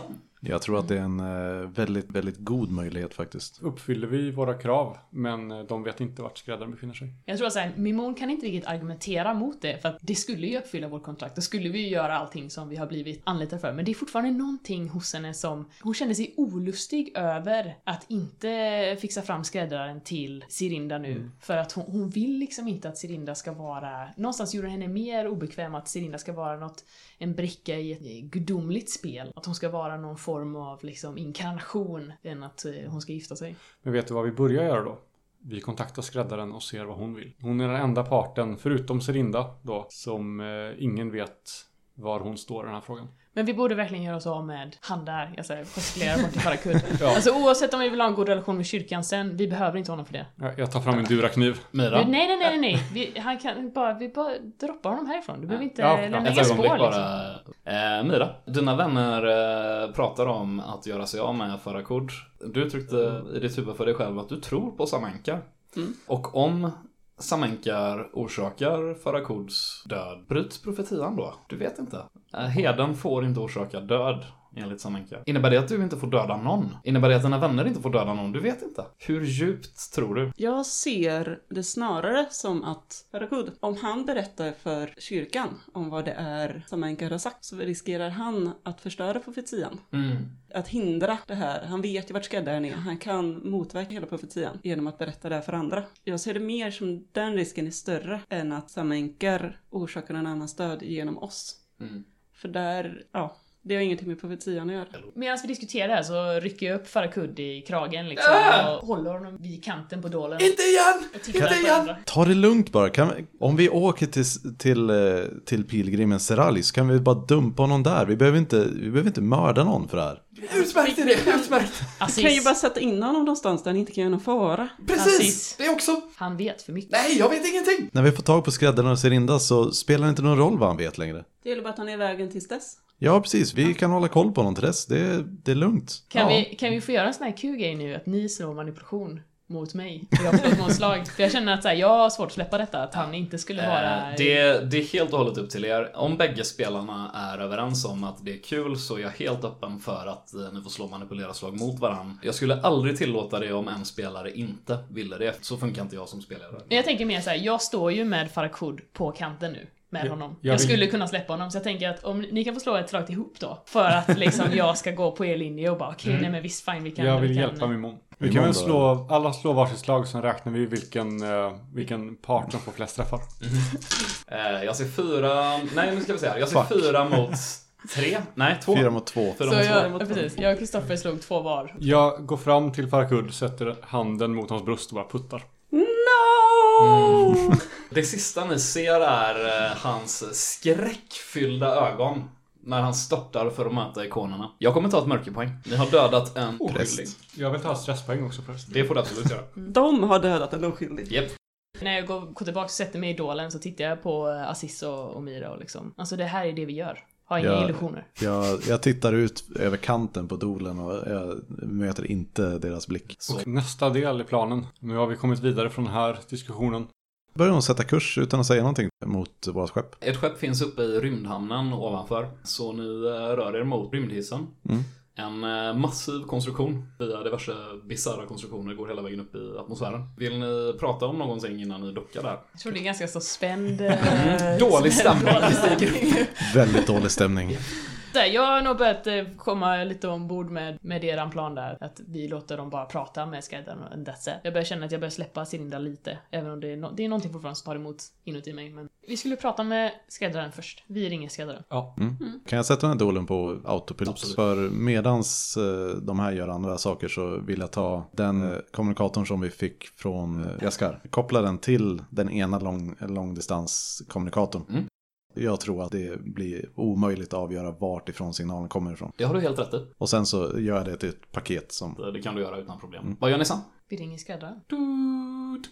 Jag tror att det är en eh, väldigt, väldigt god möjlighet faktiskt. Uppfyller vi våra krav, men eh, de vet inte vart skräddaren befinner sig. Jag tror att så här, Mimon kan inte riktigt argumentera mot det, för att det skulle ju uppfylla vårt kontrakt. Då skulle vi ju göra allting som vi har blivit anlitade för. Men det är fortfarande någonting hos henne som... Hon känner sig olustig över att inte fixa fram skräddaren till Sirinda nu. För att hon, hon vill liksom inte att Sirinda ska vara... Någonstans gjorde henne mer obekväm att Sirinda ska vara något, en bricka i ett gudomligt spel. Att hon ska vara någon form av liksom inkarnation än att eh, hon ska gifta sig. Men vet du vad vi börjar göra då? Vi kontaktar skräddaren och ser vad hon vill. Hon är den enda parten, förutom Serinda då, som eh, ingen vet var hon står i den här frågan. Men vi borde verkligen göra oss av med han där. Jag säger gestikulerar bort till Farakud. Ja. Alltså oavsett om vi vill ha en god relation med kyrkan sen, vi behöver inte honom för det. Jag- tar fram min durakniv. Mira? Nej, nej, nej, nej, nej. Vi, han kan bara, vi bara droppar honom härifrån. Du behöver inte Ja, lämna inga spår liksom. bara. Eh, Mira, dina vänner eh, pratar om att göra sig av med Farakod. Du uttryckte i ditt huvud för dig själv att du tror på Samenkar. Mm. Och om Samenkar orsakar Farakods död, bryts profetian då? Du vet inte. Eh, heden får inte orsaka död. Enligt Samenkar. Innebär det att du inte får döda någon? Innebär det att dina vänner inte får döda någon? Du vet inte. Hur djupt tror du? Jag ser det snarare som att Farakud, om han berättar för kyrkan om vad det är som Enkar har sagt så riskerar han att förstöra profetian. Mm. Att hindra det här. Han vet ju vart skräddaren är. Han kan motverka hela profetian genom att berätta det här för andra. Jag ser det mer som den risken är större än att Samenkar orsakar en annans död genom oss. Mm. För där, ja, det har ingenting med profetian att göra. Medan vi diskuterar det här så rycker jag upp Farakud i kragen liksom och håller honom vid kanten på dålen. Inte igen! På varandra. Ta det lugnt bara. Kan vi, om vi åker till, till, eh, till pilgrimen Serali så kan vi bara dumpa honom där. Vi behöver inte, vi behöver inte mörda någon för det här. Utmärkt idé, utmärkt! Assis, kan ju bara sätta in honom någonstans där han inte kan göra någon fara. Assis. Det också! han vet för mycket. Nej, jag vet ingenting! När vi får tag på skräddaren och Serinda så spelar det inte någon roll vad han vet längre. Det gäller bara att han är i vägen tills dess. Ja, precis. Vi kan hålla koll på honom till dess. Det, är- det är lugnt. Kan, ja. vi, kan vi få göra en sån här kul grej nu, att ni slår manipulation mot mig? Och jag får ett slag. För jag känner att så här, jag har svårt att släppa detta, att han inte skulle vara... Eh, det, det är helt och hållet upp till er. Om bägge spelarna är överens om att det är kul så är jag helt öppen för att eh, ni får slå manipulera-slag mot varandra. Jag skulle aldrig tillåta det om en spelare inte ville det. Så funkar inte jag som spelare. Men jag tänker mer så här, jag står ju med Farakud på kanten nu. Med Ja, honom. jag Jag vill- skulle kunna släppa honom, så jag tänker att om ni kan få slå ett slag ihop då. För att liksom jag ska gå på er linje och bara okej, nej men visst fine, vi kan... Jag vill vi kan, hjälpa Mimon. Vi Mimon kan väl slå, alla slå varsitt slag, sen räknar vi vilken, eh, vilken part som får flest träffar. Eh, jag ser fyra... Nej, nu ska vi se här. Jag ser Fuck. fyra mot tre. Nej, två. Fyra mot två. Fyra Så mot två. jag, ja, precis, jag och Kristoffer slog två var. Jag går fram till Farakud, sätter handen mot hans bröst och bara puttar. No! Det sista ni ser är eh, hans skräckfyllda ögon. När han störtar för att möta ikonerna. Jag kommer ta ett mörkerpoäng. Ni har dödat en oskyldig. Jag vill ta stresspoäng också förresten. Det får du absolut göra. De har dödat en oskyldig. Japp. När jag går, går tillbaka och sätter mig i idolen så tittar jag på eh, Aziz och, och Mira och liksom, alltså det här är det vi gör. Ha inga Ja. illusioner. Jag, jag tittar ut över kanten på dolen och jag möter inte deras blick. Så. Och nästa del i planen. Nu har vi kommit vidare från den här diskussionen. Börjar de sätta kurs utan att säga någonting mot våra skepp. Ett skepp finns uppe i rymdhamnen ovanför. Så ni eh, rör er mot rymdhissen. Mm. En eh, massiv konstruktion via diverse bisarra konstruktioner går hela vägen upp i atmosfären. Vill ni prata om någonting innan ni dockar där? Jag tror det är ganska så spänd... eh, Dålig dålig stämning. Väldigt dålig stämning. Här, Jag har nog börjat eh, komma lite ombord med, med eran plan där. Att vi låter dem bara prata med skräddaren och that's it. Jag börjar känna att jag börjar släppa Cilinda lite. Även om det är, no det är någonting fortfarande som tar emot inuti mig. Men vi skulle prata med skräddaren först. Vi ringer skräddaren. Ja. Kan jag sätta den här dolen på autopilot? Absolut. För medans eh, de här gör andra saker så vill jag ta den eh, kommunikatorn som vi fick från Jaskar. Koppla den till den ena lång, långdistanskommunikatorn. Mm. Jag tror att det blir omöjligt att avgöra vart ifrån signalen kommer ifrån. Det har du helt rätt i. Och sen så gör jag det till ett paket som... Det kan du göra utan problem. Vad gör ni sen? Vi ringer skräddaren. Dud,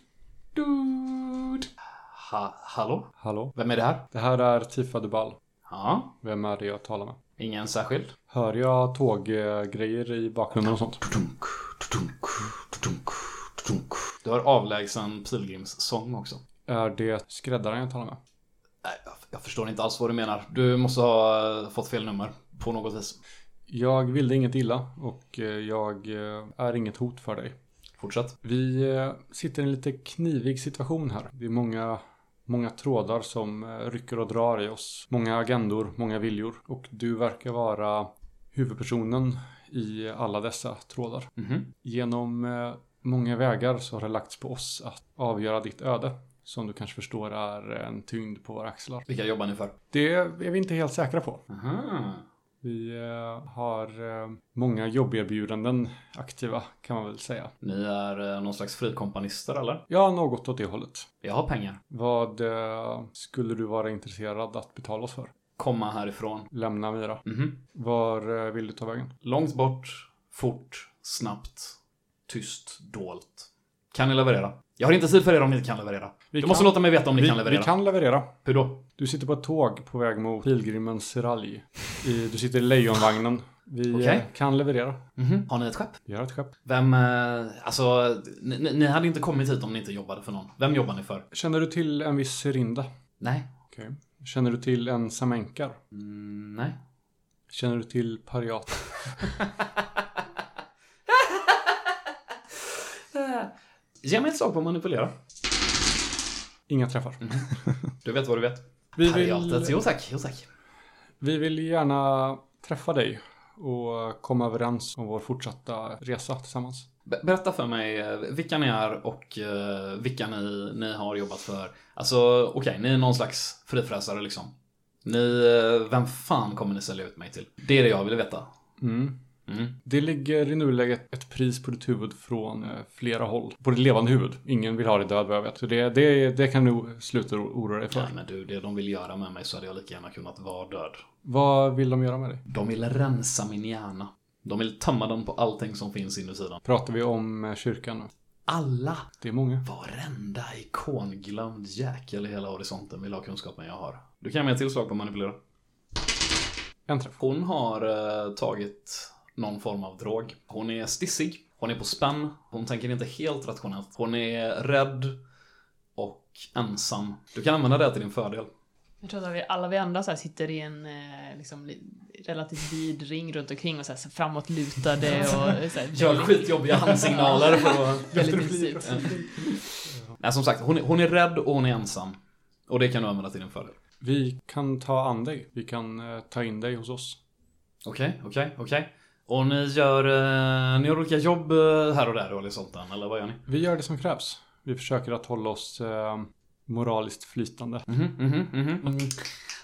dud. Ha, hallå? Hallå? Vem är det här? Det här är Tifa Dubal. Ja, Vem är det jag talar med? ingen särskild. Hör jag tåggrejer i bakgrunden och sånt? Du har avlägsen pilgrimssång också. Är det skräddaren jag talar med? Jag- förstår inte alls vad du menar. Du måste ha eh, fått fel nummer på något vis. Jag ville inget illa och eh, jag eh, är inget hot för dig. Fortsätt. Vi sitter i en lite knivig situation här. Det är många, många trådar som rycker och drar i oss. Många agendor, många viljor. Och du verkar vara huvudpersonen i alla dessa trådar. Mhm. Genom eh, många vägar så har det lagts på oss att avgöra ditt öde. Som du kanske förstår är en tyngd på våra axlar. Vilka jobbar ni för? Det är vi inte helt säkra på. Aha. Vi eh, har eh, många jobberbjudanden aktiva kan man väl säga. Ni är eh, någon slags frikompanister eller? Ja, något åt det hållet. Jag har pengar. Vad skulle du vara intresserad att betala oss för? komma härifrån. Lämna Mira. Mhm. Var eh, vill du ta vägen? Långt bort, fort, snabbt, tyst, dolt. Kan ni leverera? Jag har inte tid för er om ni inte kan leverera. Vi du måste kan- låta mig veta om ni vi, kan leverera. Vi kan leverera. Hur då? Du sitter på ett tåg på väg mot pilgrimen Siralj. I, du sitter i lejonvagnen. Vi eh, kan leverera. Mhm. Har ni ett skepp? Vi har ett skepp. Vem, eh, alltså, ni, ni- hade inte kommit hit om ni inte jobbade för någon. Vem jobbar ni för? Känner du till en viss Serinda? Nej. Okej. Känner du till en Samenkar? Mm, nej. Känner du till Pariat? Ge mig ett slag på manipulera. Inga träffar. Du vet vad du vet. Vi vill, Jo tack, jo tack. vi vill gärna träffa dig och komma överens om vår fortsatta resa tillsammans. Be- Berätta för mig eh, vilka ni är och eh, vilka ni, ni har jobbat för. Alltså, okej, ni är någon slags frifräsare liksom. Ni, eh, vem fan kommer ni sälja ut mig till? Det är det jag vill veta. Mm. Mm. Det ligger i nuläget ett pris på ditt huvud från eh, flera håll. På ditt levande huvud. Ingen vill ha dig död vad jag vet. Så det, det, det kan du sluta oroa dig för. Nej men du, det de vill göra med mig så hade jag lika gärna kunnat vara död. Vad vill de göra med dig? De vill rensa min hjärna. De vill tömma den på allting som finns inuti den. Pratar vi om eh, kyrkan nu? Alla, Det är många. varenda ikonglömd jäkel i hela horisonten vill ha kunskapen jag har. Du kan ge mig ett tillslag på manipulera. En träff. Hon har eh, tagit någon form av drog. Hon är stissig. Hon är på spänn. Hon tänker inte helt rationellt. Hon är rädd och ensam. Du kan använda det till din fördel. Jag tror att vi, alla vi andra så här sitter i en eh, liksom, li- relativt vid ring runt omkring och så här, framåtlutade och så här, Gör skitjobbiga handsignaler för att... väldigt intensivt. Nej, som sagt, hon är, hon är rädd och hon är ensam. Och det kan du använda till din fördel. Vi kan ta an dig. Vi kan eh, ta in dig hos oss. Okej, okej, okej. Och ni gör, eh, ni har olika jobb eh, här och där och sånt där, eller vad gör ni? Vi gör det som krävs. Vi försöker att hålla oss eh, moraliskt flytande. Mhm, mhm, mhm. Mm.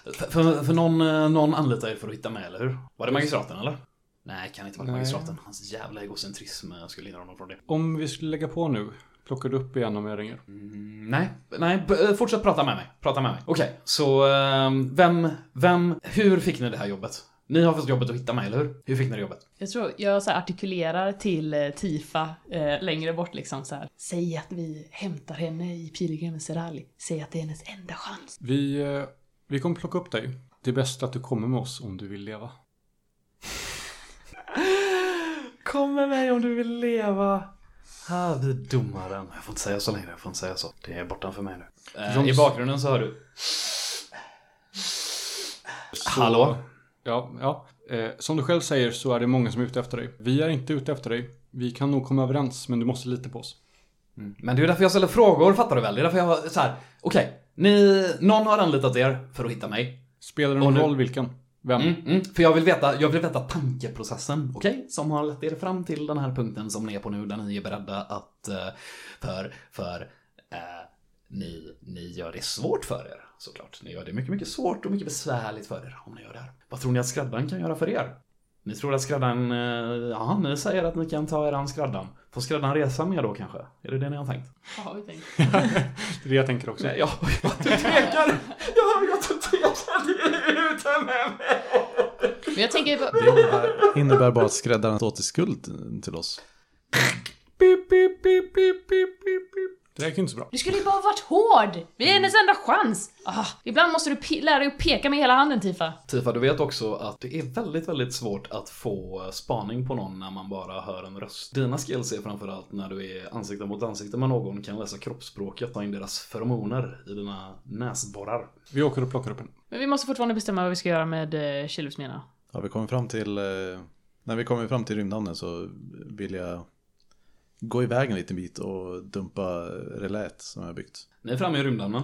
För, för, för någon, eh, någon anlitar er för att hitta mig, eller hur? Var det magistraten, eller? Nej, kan inte vara Nej. magistraten. Hans jävla egocentrism eh, skulle hindra honom från det. Om vi skulle lägga på nu, plockar du upp igen om jag ringer? Mm, nej, nej, b- eh, fortsätt prata med mig. Prata med mig. Okej, så eh, vem, vem, hur fick ni det här jobbet? Ni har fått jobbet att hitta mig, eller hur? Hur fick ni det jobbet? Jag tror jag så här artikulerar till eh, Tifa eh, längre bort liksom så här. Säg att vi hämtar henne i pilgrimen Serali. Säg att det är hennes enda chans. Vi, eh, vi kommer plocka upp dig. Det är bäst att du kommer med oss om du vill leva. Kom med mig om du vill leva. Ah, vi domaren. Jag får inte säga så längre, jag får inte säga så. Det är bortanför mig nu. Eh, I bakgrunden så hör du. Så, Hallå? Ja, ja. Eh, som du själv säger så är det många som är ute efter dig. Vi är inte ute efter dig. Vi kan nog komma överens, men du måste lita på oss. Mm. Men det är därför jag ställer frågor, fattar du väl? Det är därför jag så här. Okej, ni, någon har anlitat er för att hitta mig. Spelar det någon roll vilken? Vem? Mm, mm, för jag vill veta, jag vill veta tankeprocessen, okej? Som har lett er fram till den här punkten som ni är på nu, där ni är beredda att, eh, för, för, eh, ni, ni gör det svårt för er, såklart. Ni gör det mycket, mycket svårt och mycket besvärligt för er om ni gör det här. Vad tror ni att skräddaren kan göra för er? Ni tror att skräddaren, eh, ja, ni säger att ni kan ta er an skräddaren. Får skräddaren resa med då kanske? Är det det ni har tänkt? Vad har vi tänkt? Det är det jag tänker också. Nej, jag du tvekar! Jag hör att du tvekar! Är ute med mig! Men jag tänker på... Det innebär, innebär bara att skräddaren står till skuld till oss. Pip, pip, pip, pip, pip, pip, pip. Det räcker inte så bra. Du skulle ju bara varit hård! Vi är hennes enda chans! Ah, ibland måste du lära dig att peka med hela handen, Tifa. Tifa, du vet också att det är väldigt, väldigt svårt att få spaning på någon när man bara hör en röst. Dina skills är framförallt när du är ansikte mot ansikte med någon, kan läsa kroppsspråket, ta in deras feromoner i dina näsborrar. Vi åker och plockar upp en. Men vi måste fortfarande bestämma vad vi ska göra med eh, Kilufsmena. Har vi kommit fram till, eh, när vi kommer fram till rymdhamnen så vill jag gå iväg en liten bit och dumpa relät som jag har byggt. Ni är framme i rymddammen.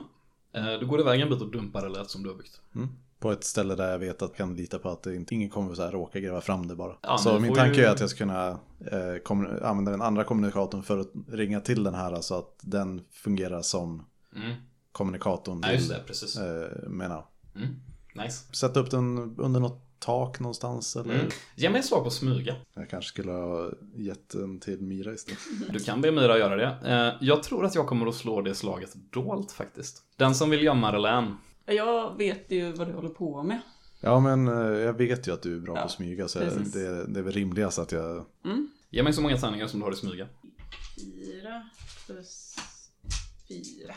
Eh, Du går iväg en bit och dumpar relät som du har byggt. Mm. På ett ställe där jag vet att jag kan lita på att det inte, ingen kommer så här råka gräva fram det bara. Ja, så min tanke ju- är att jag ska kunna eh, använda den andra kommunikatorn för att ringa till den här så att den fungerar som Mm. kommunikatorn Ja, just det, precis. eh, menar. Mm. Nice. Sätta upp den under något tak någonstans eller Mm. Ge mig ett slag på smyga. jag kanske skulle ha gett den till Mira istället. Du kan be Mira göra det. Eh, Jag tror att jag kommer att slå det slaget dolt faktiskt. Den som vill gömma relän. Jag vet ju vad du håller på med. Ja, men eh, jag vet ju att du är bra Ja, på att smyga så precis. det, det är väl rimligast att jag... Ge mig så många tärningar som du har i smyga. Fyra plus fyra.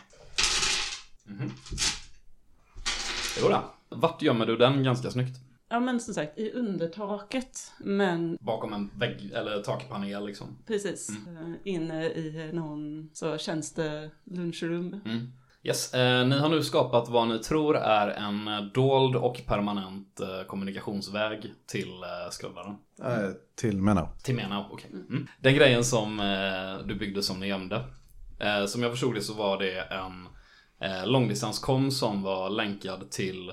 Jo då. Vart gömmer du den ganska snyggt? Ja men som sagt, i undertaket. Men Bakom en vägg eller takpanel liksom. precis, eh, inne i någon så tjänste-lunchrum. Mm. Yes, eh, ni har nu skapat vad ni tror är en dold och permanent eh, kommunikationsväg till eh, skruddaren. Äh, till Menau. Till Menau, okej. Mm. Den grejen som eh, du byggde som ni gömde. Eh, som jag förstod det så var det en eh, långdistanskom som var länkad till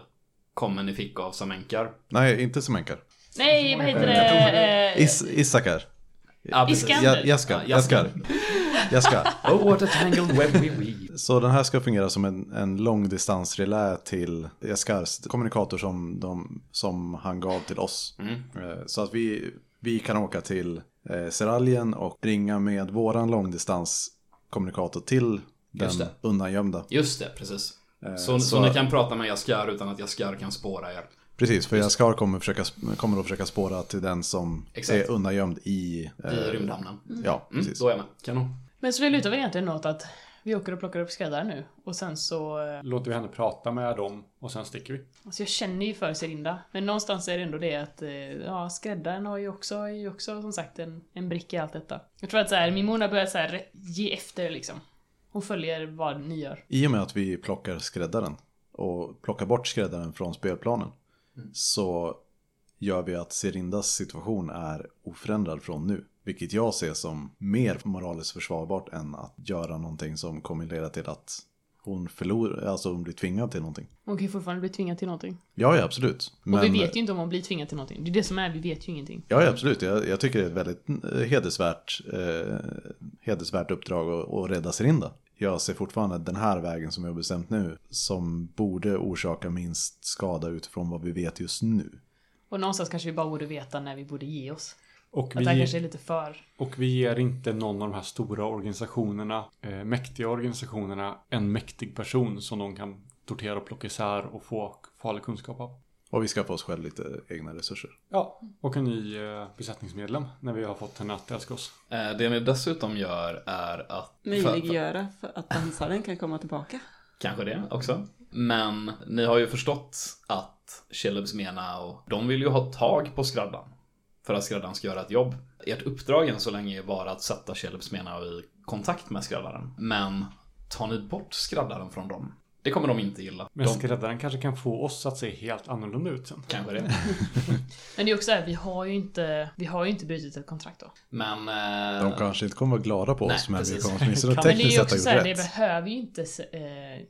kommen ni fick av Samenkar. Nej, inte Semenkar. Nej, vad heter det? Eh, Is. Ja, precis. Iskander. Ja, Jaskar. Ja, Jaskar. Jaskar. Oh, what a tangled web we weave. Så den här ska fungera som en, en långdistansrelä till Jaskars kommunikator som, de, som han gav till oss. Mm. Eh, Så att vi, vi kan åka till eh, Seraljen och ringa med våran långdistanskommunikator till den Just det. undangömda. Just det, precis. Eh, Så, så, så- ni kan prata med Jaskar utan att Jaskar kan spåra er. Precis, för Jaskar kommer, försöka, kommer att försöka spåra till den som Exakt. är undangömd i... eh, I rymdhamnen. Ja, Mm, precis. då är jag med. Kanon. Men så det lutar väl egentligen något att vi åker och plockar upp skräddaren nu. Och sen så... eh, Låter vi henne prata med dem och sen sticker vi. Alltså jag känner ju för Serinda. Men någonstans är det ändå det att, eh, ja, skräddaren har ju också, är ju också som sagt en, en bricka i allt detta. Jag tror att så här, Mimona börjar så här ge efter liksom. Hon följer vad ni gör. I och med att vi plockar skräddaren och plockar bort skräddaren från spelplanen så gör vi att Serindas situation är oförändrad från nu. Vilket jag ser som mer moraliskt försvarbart än att göra någonting som kommer leda till att hon förlorar, alltså hon blir tvingad till någonting. Hon kan ju fortfarande bli tvingad till någonting. Ja, ja absolut. Och vi vet ju inte om hon blir tvingad till någonting. Det är det som är, vi vet ju ingenting. Ja, ja, absolut. Jag, jag tycker det är ett väldigt eh, hedersvärt, eh, hedersvärt uppdrag att, att rädda Serinda. Jag ser fortfarande den här vägen som jag har bestämt nu som borde orsaka minst skada utifrån vad vi vet just nu. Och någonstans kanske vi bara borde veta när vi borde ge oss. Och Att det kanske är vi, lite för... och vi ger inte någon av de här stora organisationerna, eh, mäktiga organisationerna, en mäktig person som de kan tortera och plocka isär och få farlig kunskap av. Och vi skaffar oss själv lite egna resurser. Ja, och en ny eh, besättningsmedlem när vi har fått henne att älska oss. Eh, Det ni dessutom gör är att... Möjliggöra för att dansaren kan komma tillbaka. Kanske det också. Men ni har ju förstått att Shellebs mena och de vill ju ha tag på skräddaren. För att skräddaren ska göra ett jobb. Ert uppdrag än så länge är bara att sätta Shellebs mena i kontakt med skräddaren. Men tar ni bort skräddaren från dem, det kommer de inte gilla. Men De, skräddaren kanske kan få oss att se helt annorlunda ut sen. kanske det. Men det är också så här, vi har ju inte, vi har ju inte brutit ett kontrakt då. Men... eh, De kanske inte kommer vara glada på Nej, oss, men vi precis. kommer åtminstone Kan- Men det är tekniskt ju sett också ha så här, gjort det rätt. behöver ju inte... Eh,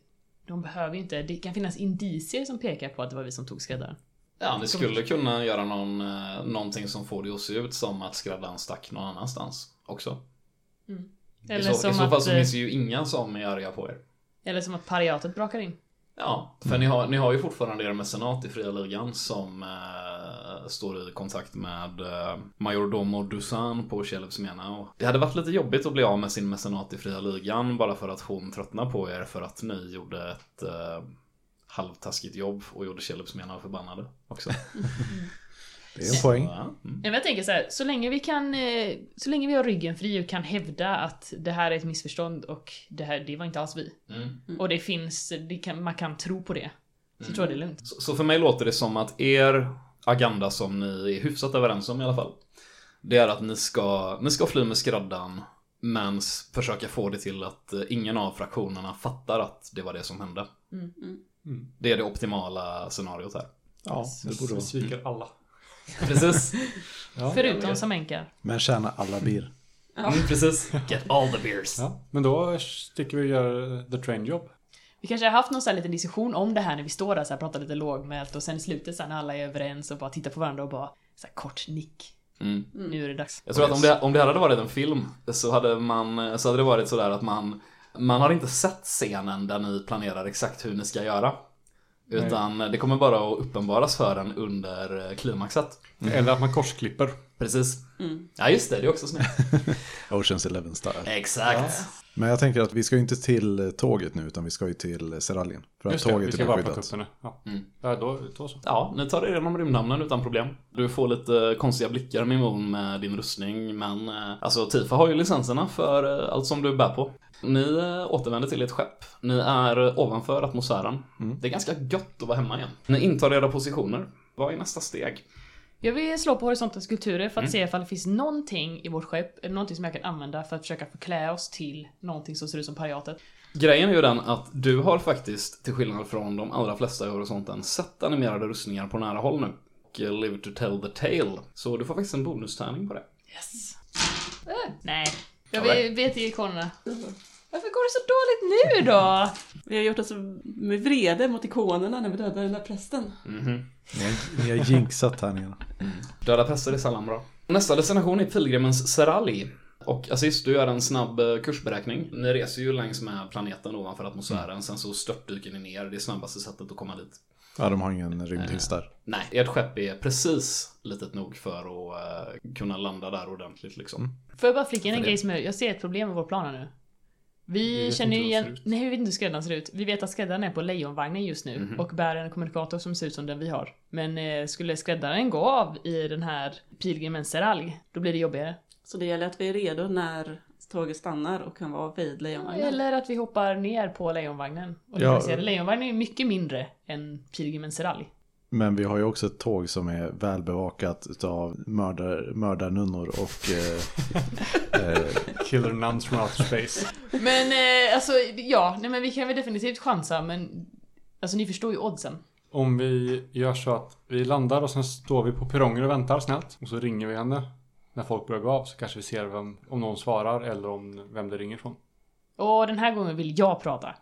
de behöver inte... Det kan finnas indicier som pekar på att det var vi som tog skräddaren. Ja, ni skulle kunna göra någon, eh, någonting som får det att se ut som att skräddaren stack någon annanstans också. I Eller så, som I så fall att... så eh, finns det ju ingen som är arga på er. Eller som att pariatet brakar in. Ja, för ni, har, ni har ju fortfarande er mecenat i Fria Ligan som eh, står i kontakt med eh, Majordomo Dusan på Kjellebs mena. Och det hade varit lite jobbigt att bli av med sin mecenat i Fria Ligan bara för att hon tröttnar på er för att ni gjorde ett eh, halvtaskigt jobb och gjorde Kjellebs mena förbannade också. Det är en poäng. Så, ja. mm. Men jag tänker så här, så länge vi kan... eh, Så länge vi har ryggen fri och kan hävda att det här är ett missförstånd och det här, det var inte alls vi. Mm. Och det finns, det kan, man kan tro på det. Så tror jag det är lugnt. Så, så för mig låter det som att er agenda som ni är hyfsat överens om i alla fall. Det är att ni ska, ni ska fly med skräddaren men försöka få det till att eh, ingen av fraktionerna fattar att det var det som hände. Mm. Det är det optimala scenariot här. Ja, det borde Vi vara. sviker alla. Precis. Ja. Förutom som enkar. Men tjäna alla bir. Mm, precis. Get all the beers. Ja, men då sticker vi och gör the train job. Vi kanske har haft någon sån här liten diskussion om det här när vi står där så här, pratar lite lågmält och sen i slutet sen när alla är överens och bara tittar på varandra och bara så här, kort nick. Mm. Nu är det dags. Jag tror att om det, om det hade varit en film så hade, man, så hade det varit sådär att man Man har inte sett scenen där ni planerar exakt hur ni ska göra. Utan det kommer bara att uppenbaras för en under eh, klimaxet. Eller att man korsklipper. Precis. Ja just det, det är också snyggt. Oceans Eleven style. Exakt. Men jag tänker att vi ska ju inte till tåget nu utan vi ska ju till Seraljen. För att Just det, vi tåget ska är bara på skyddat. kuppen nu. Ja. Mm. Ja, då, då så. Ja, ni tar er igenom rymdhamnen utan problem. Du får lite konstiga blickar Mimon med din rustning, men eh, alltså Tifa har ju licenserna för eh, allt som du bär på. Ni eh, återvänder till ert skepp. Ni är ovanför atmosfären. Det är ganska gött att vara hemma igen. Ni intar era positioner. Vad är nästa steg? Jag vill slå på horisontens skulpturer för att se ifall det finns någonting i vårt skepp, eller någonting som jag kan använda för att försöka förklä oss till någonting som ser ut som pariatet. Grejen är ju den att du har faktiskt, till skillnad från de allra flesta i horisonten, sett animerade rustningar på nära håll nu. Och live to tell the tale. Så du får faktiskt en bonustärning på det. Yes! Äh, nej. Jag Ja, vet, vet ikonerna. Varför går det så dåligt nu då? Vi har gjort oss med vrede mot ikonerna när vi dödade den där prästen. Mhm. Ni har, ni har jinxat här nere. Döda präster är sällan bra. Nästa destination är pilgrimens Serali. Och Aziz, du gör en snabb eh, kursberäkning. Ni reser ju längs med planeten ovanför atmosfären, sen så störtdyker ni ner. Det är snabbaste sättet att komma dit. Ja, de har ingen rymdhiss där. Nej, ert skepp är precis litet nog för att eh, kunna landa där ordentligt liksom. Får jag bara flika in en grej som jag, jag ser ett problem med vår plan här nu. Vi, Vi vet känner ju inte hur de igen... Nej, vi vet inte hur skräddaren ser ut. Vi vet att skräddaren är på lejonvagnen just nu Mhm. och bär en kommunikator som ser ut som den vi har. Men eh, skulle skräddaren gå av i den här pilgrimens seralj, då blir det jobbigare. Så det gäller att vi är redo när tåget stannar och kan vara vid lejonvagnen. Eller att vi hoppar ner på lejonvagnen. Och Ja. lejonvagnen är mycket mindre än pilgrimens seralj. Men vi har ju också ett tåg som är välbevakat av mördar, mördarnunnor och eh, eh, Killer nuns from outer space. Men eh, alltså, ja, nej men vi kan väl definitivt chansa men... Alltså ni förstår ju oddsen. Om vi gör så att vi landar och sen står vi på perrongen och väntar snällt. Och så ringer vi henne. När folk börjar gå av så kanske vi ser vem, om någon svarar eller om vem det ringer från. Och den här gången vill jag prata.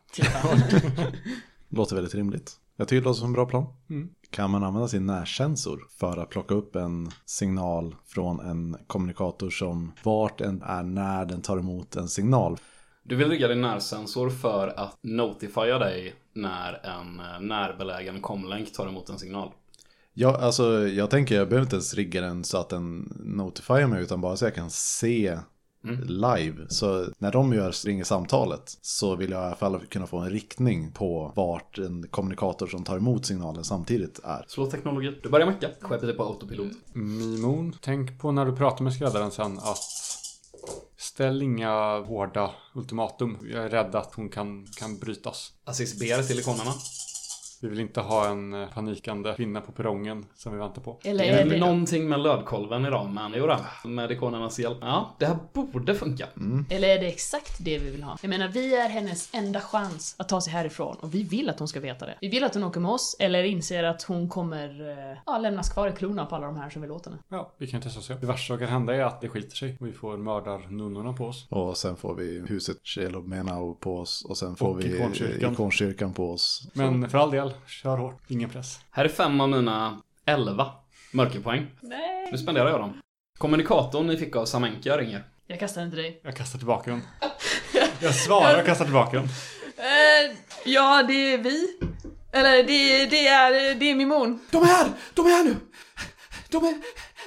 Låter väldigt rimligt. Jag tycker det låter som en bra plan. Mm. Kan man använda sin närsensor för att plocka upp en signal från en kommunikator som vart den är när den tar emot en signal? Du vill rigga din närsensor för att notifiera dig när en eh, närbelägen komlänk tar emot en signal. Ja, alltså jag tänker jag behöver inte ens rigga den så att den notifierar mig utan bara så jag kan se Mm. live. Så när de gör, ringer samtalet så vill jag i alla fall kunna få en riktning på vart en kommunikator som tar emot signalen samtidigt är. Slå teknologi. Du börjar mecka. Skeppet är på autopilot. Mimon, tänk på när du pratar med skräddaren sen att ställ inga hårda ultimatum. Jag är rädd att hon kan, kan brytas. Aziz ber till ikonerna. Vi vill inte ha en eh, panikande kvinna på perrongen som vi väntar på. Eller är det... någonting med lödkolven idag, men jodå. Med ikonernas hjälp. Ja, det här borde funka. Eller är det exakt det vi vill ha? Jag menar, vi är hennes enda chans att ta sig härifrån och vi vill att hon ska veta det. Vi vill att hon åker med oss eller inser att hon kommer eh, ja, lämnas kvar i klorna på alla de här som vill åt henne. Ja, vi kan testa och se. Det värsta som kan hända är att det skiter sig och vi får mördarnunnorna på oss. Och sen får vi huset Shelomenau på oss och sen får Och vi ikonkyrkan. ikonkyrkan på oss. Men för all del, kör hårt. Ingen press. Här är fem av mina elva mörkerpoäng. Nej! Nu spenderar jag dem. Kommunikatorn ni fick av Samenka ringer. Jag kastar den till dig. Jag kastar tillbaka den. Jag svarar och kastar tillbaka den. Eh, ja, det är vi. Eller det, det är, det är Mimon. De är här! De är här nu! De är...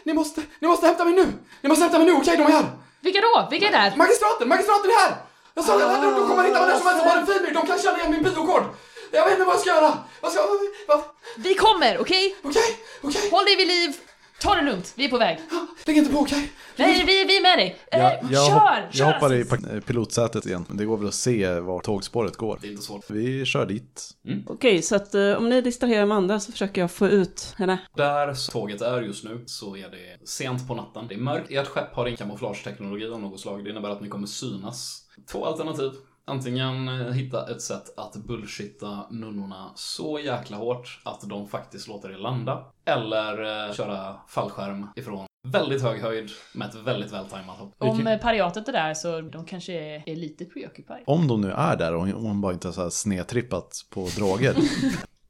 Ni måste, ni måste hämta mig nu! Ni måste hämta mig nu, okej? De är här! Vilka då? Vilka är där? Magistraten! Magistraten är här! Jag sa att de, de kommer hitta mig när som helst och bara en film De kan känna igen min biokod! Jag vet inte vad jag ska göra! Vad ska jag... Vi kommer, okej? Okej, okej. Håll dig vid liv. Ta det lugnt, vi är på väg. Lägg inte på, okej? Nej, vi, vi är med dig. Eh, Jag, jag, kör! hopp, kör jag hoppar i pilotsätet igen. Det går väl att se var tågspåret går. Det är inte svårt. Vi kör dit. Okej, så att eh, om ni distraherar Amanda så försöker jag få ut henne. Där tåget är just nu så är det sent på natten. Det är mörkt. Ert skepp har ingen kamouflageteknologi av något slag. Det innebär att ni kommer synas. Två alternativ. Antingen eh, hitta ett sätt att bullshitta nunnorna så jäkla hårt att de faktiskt låter er landa. Eller eh, köra fallskärm ifrån väldigt hög höjd med ett väldigt vältajmat hopp. Om eh, pariatet är där så de kanske är, lite preoccupied. Om de nu är där och hon bara inte har så här snedtrippat på droger.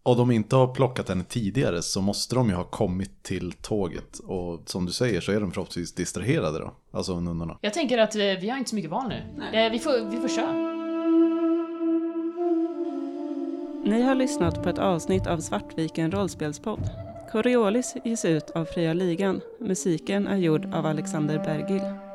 och de inte har plockat henne tidigare så måste de ju ha kommit till tåget. Och som du säger så är de förhoppningsvis distraherade då. Alltså nunnorna. Jag tänker att eh, vi har inte så mycket val nu. Eh, vi, får, vi får köra. Ni har lyssnat på ett avsnitt av Svartviken rollspelspodd. Coriolis ges ut av Fria Ligan. Musiken är gjord av Alexander Bergil.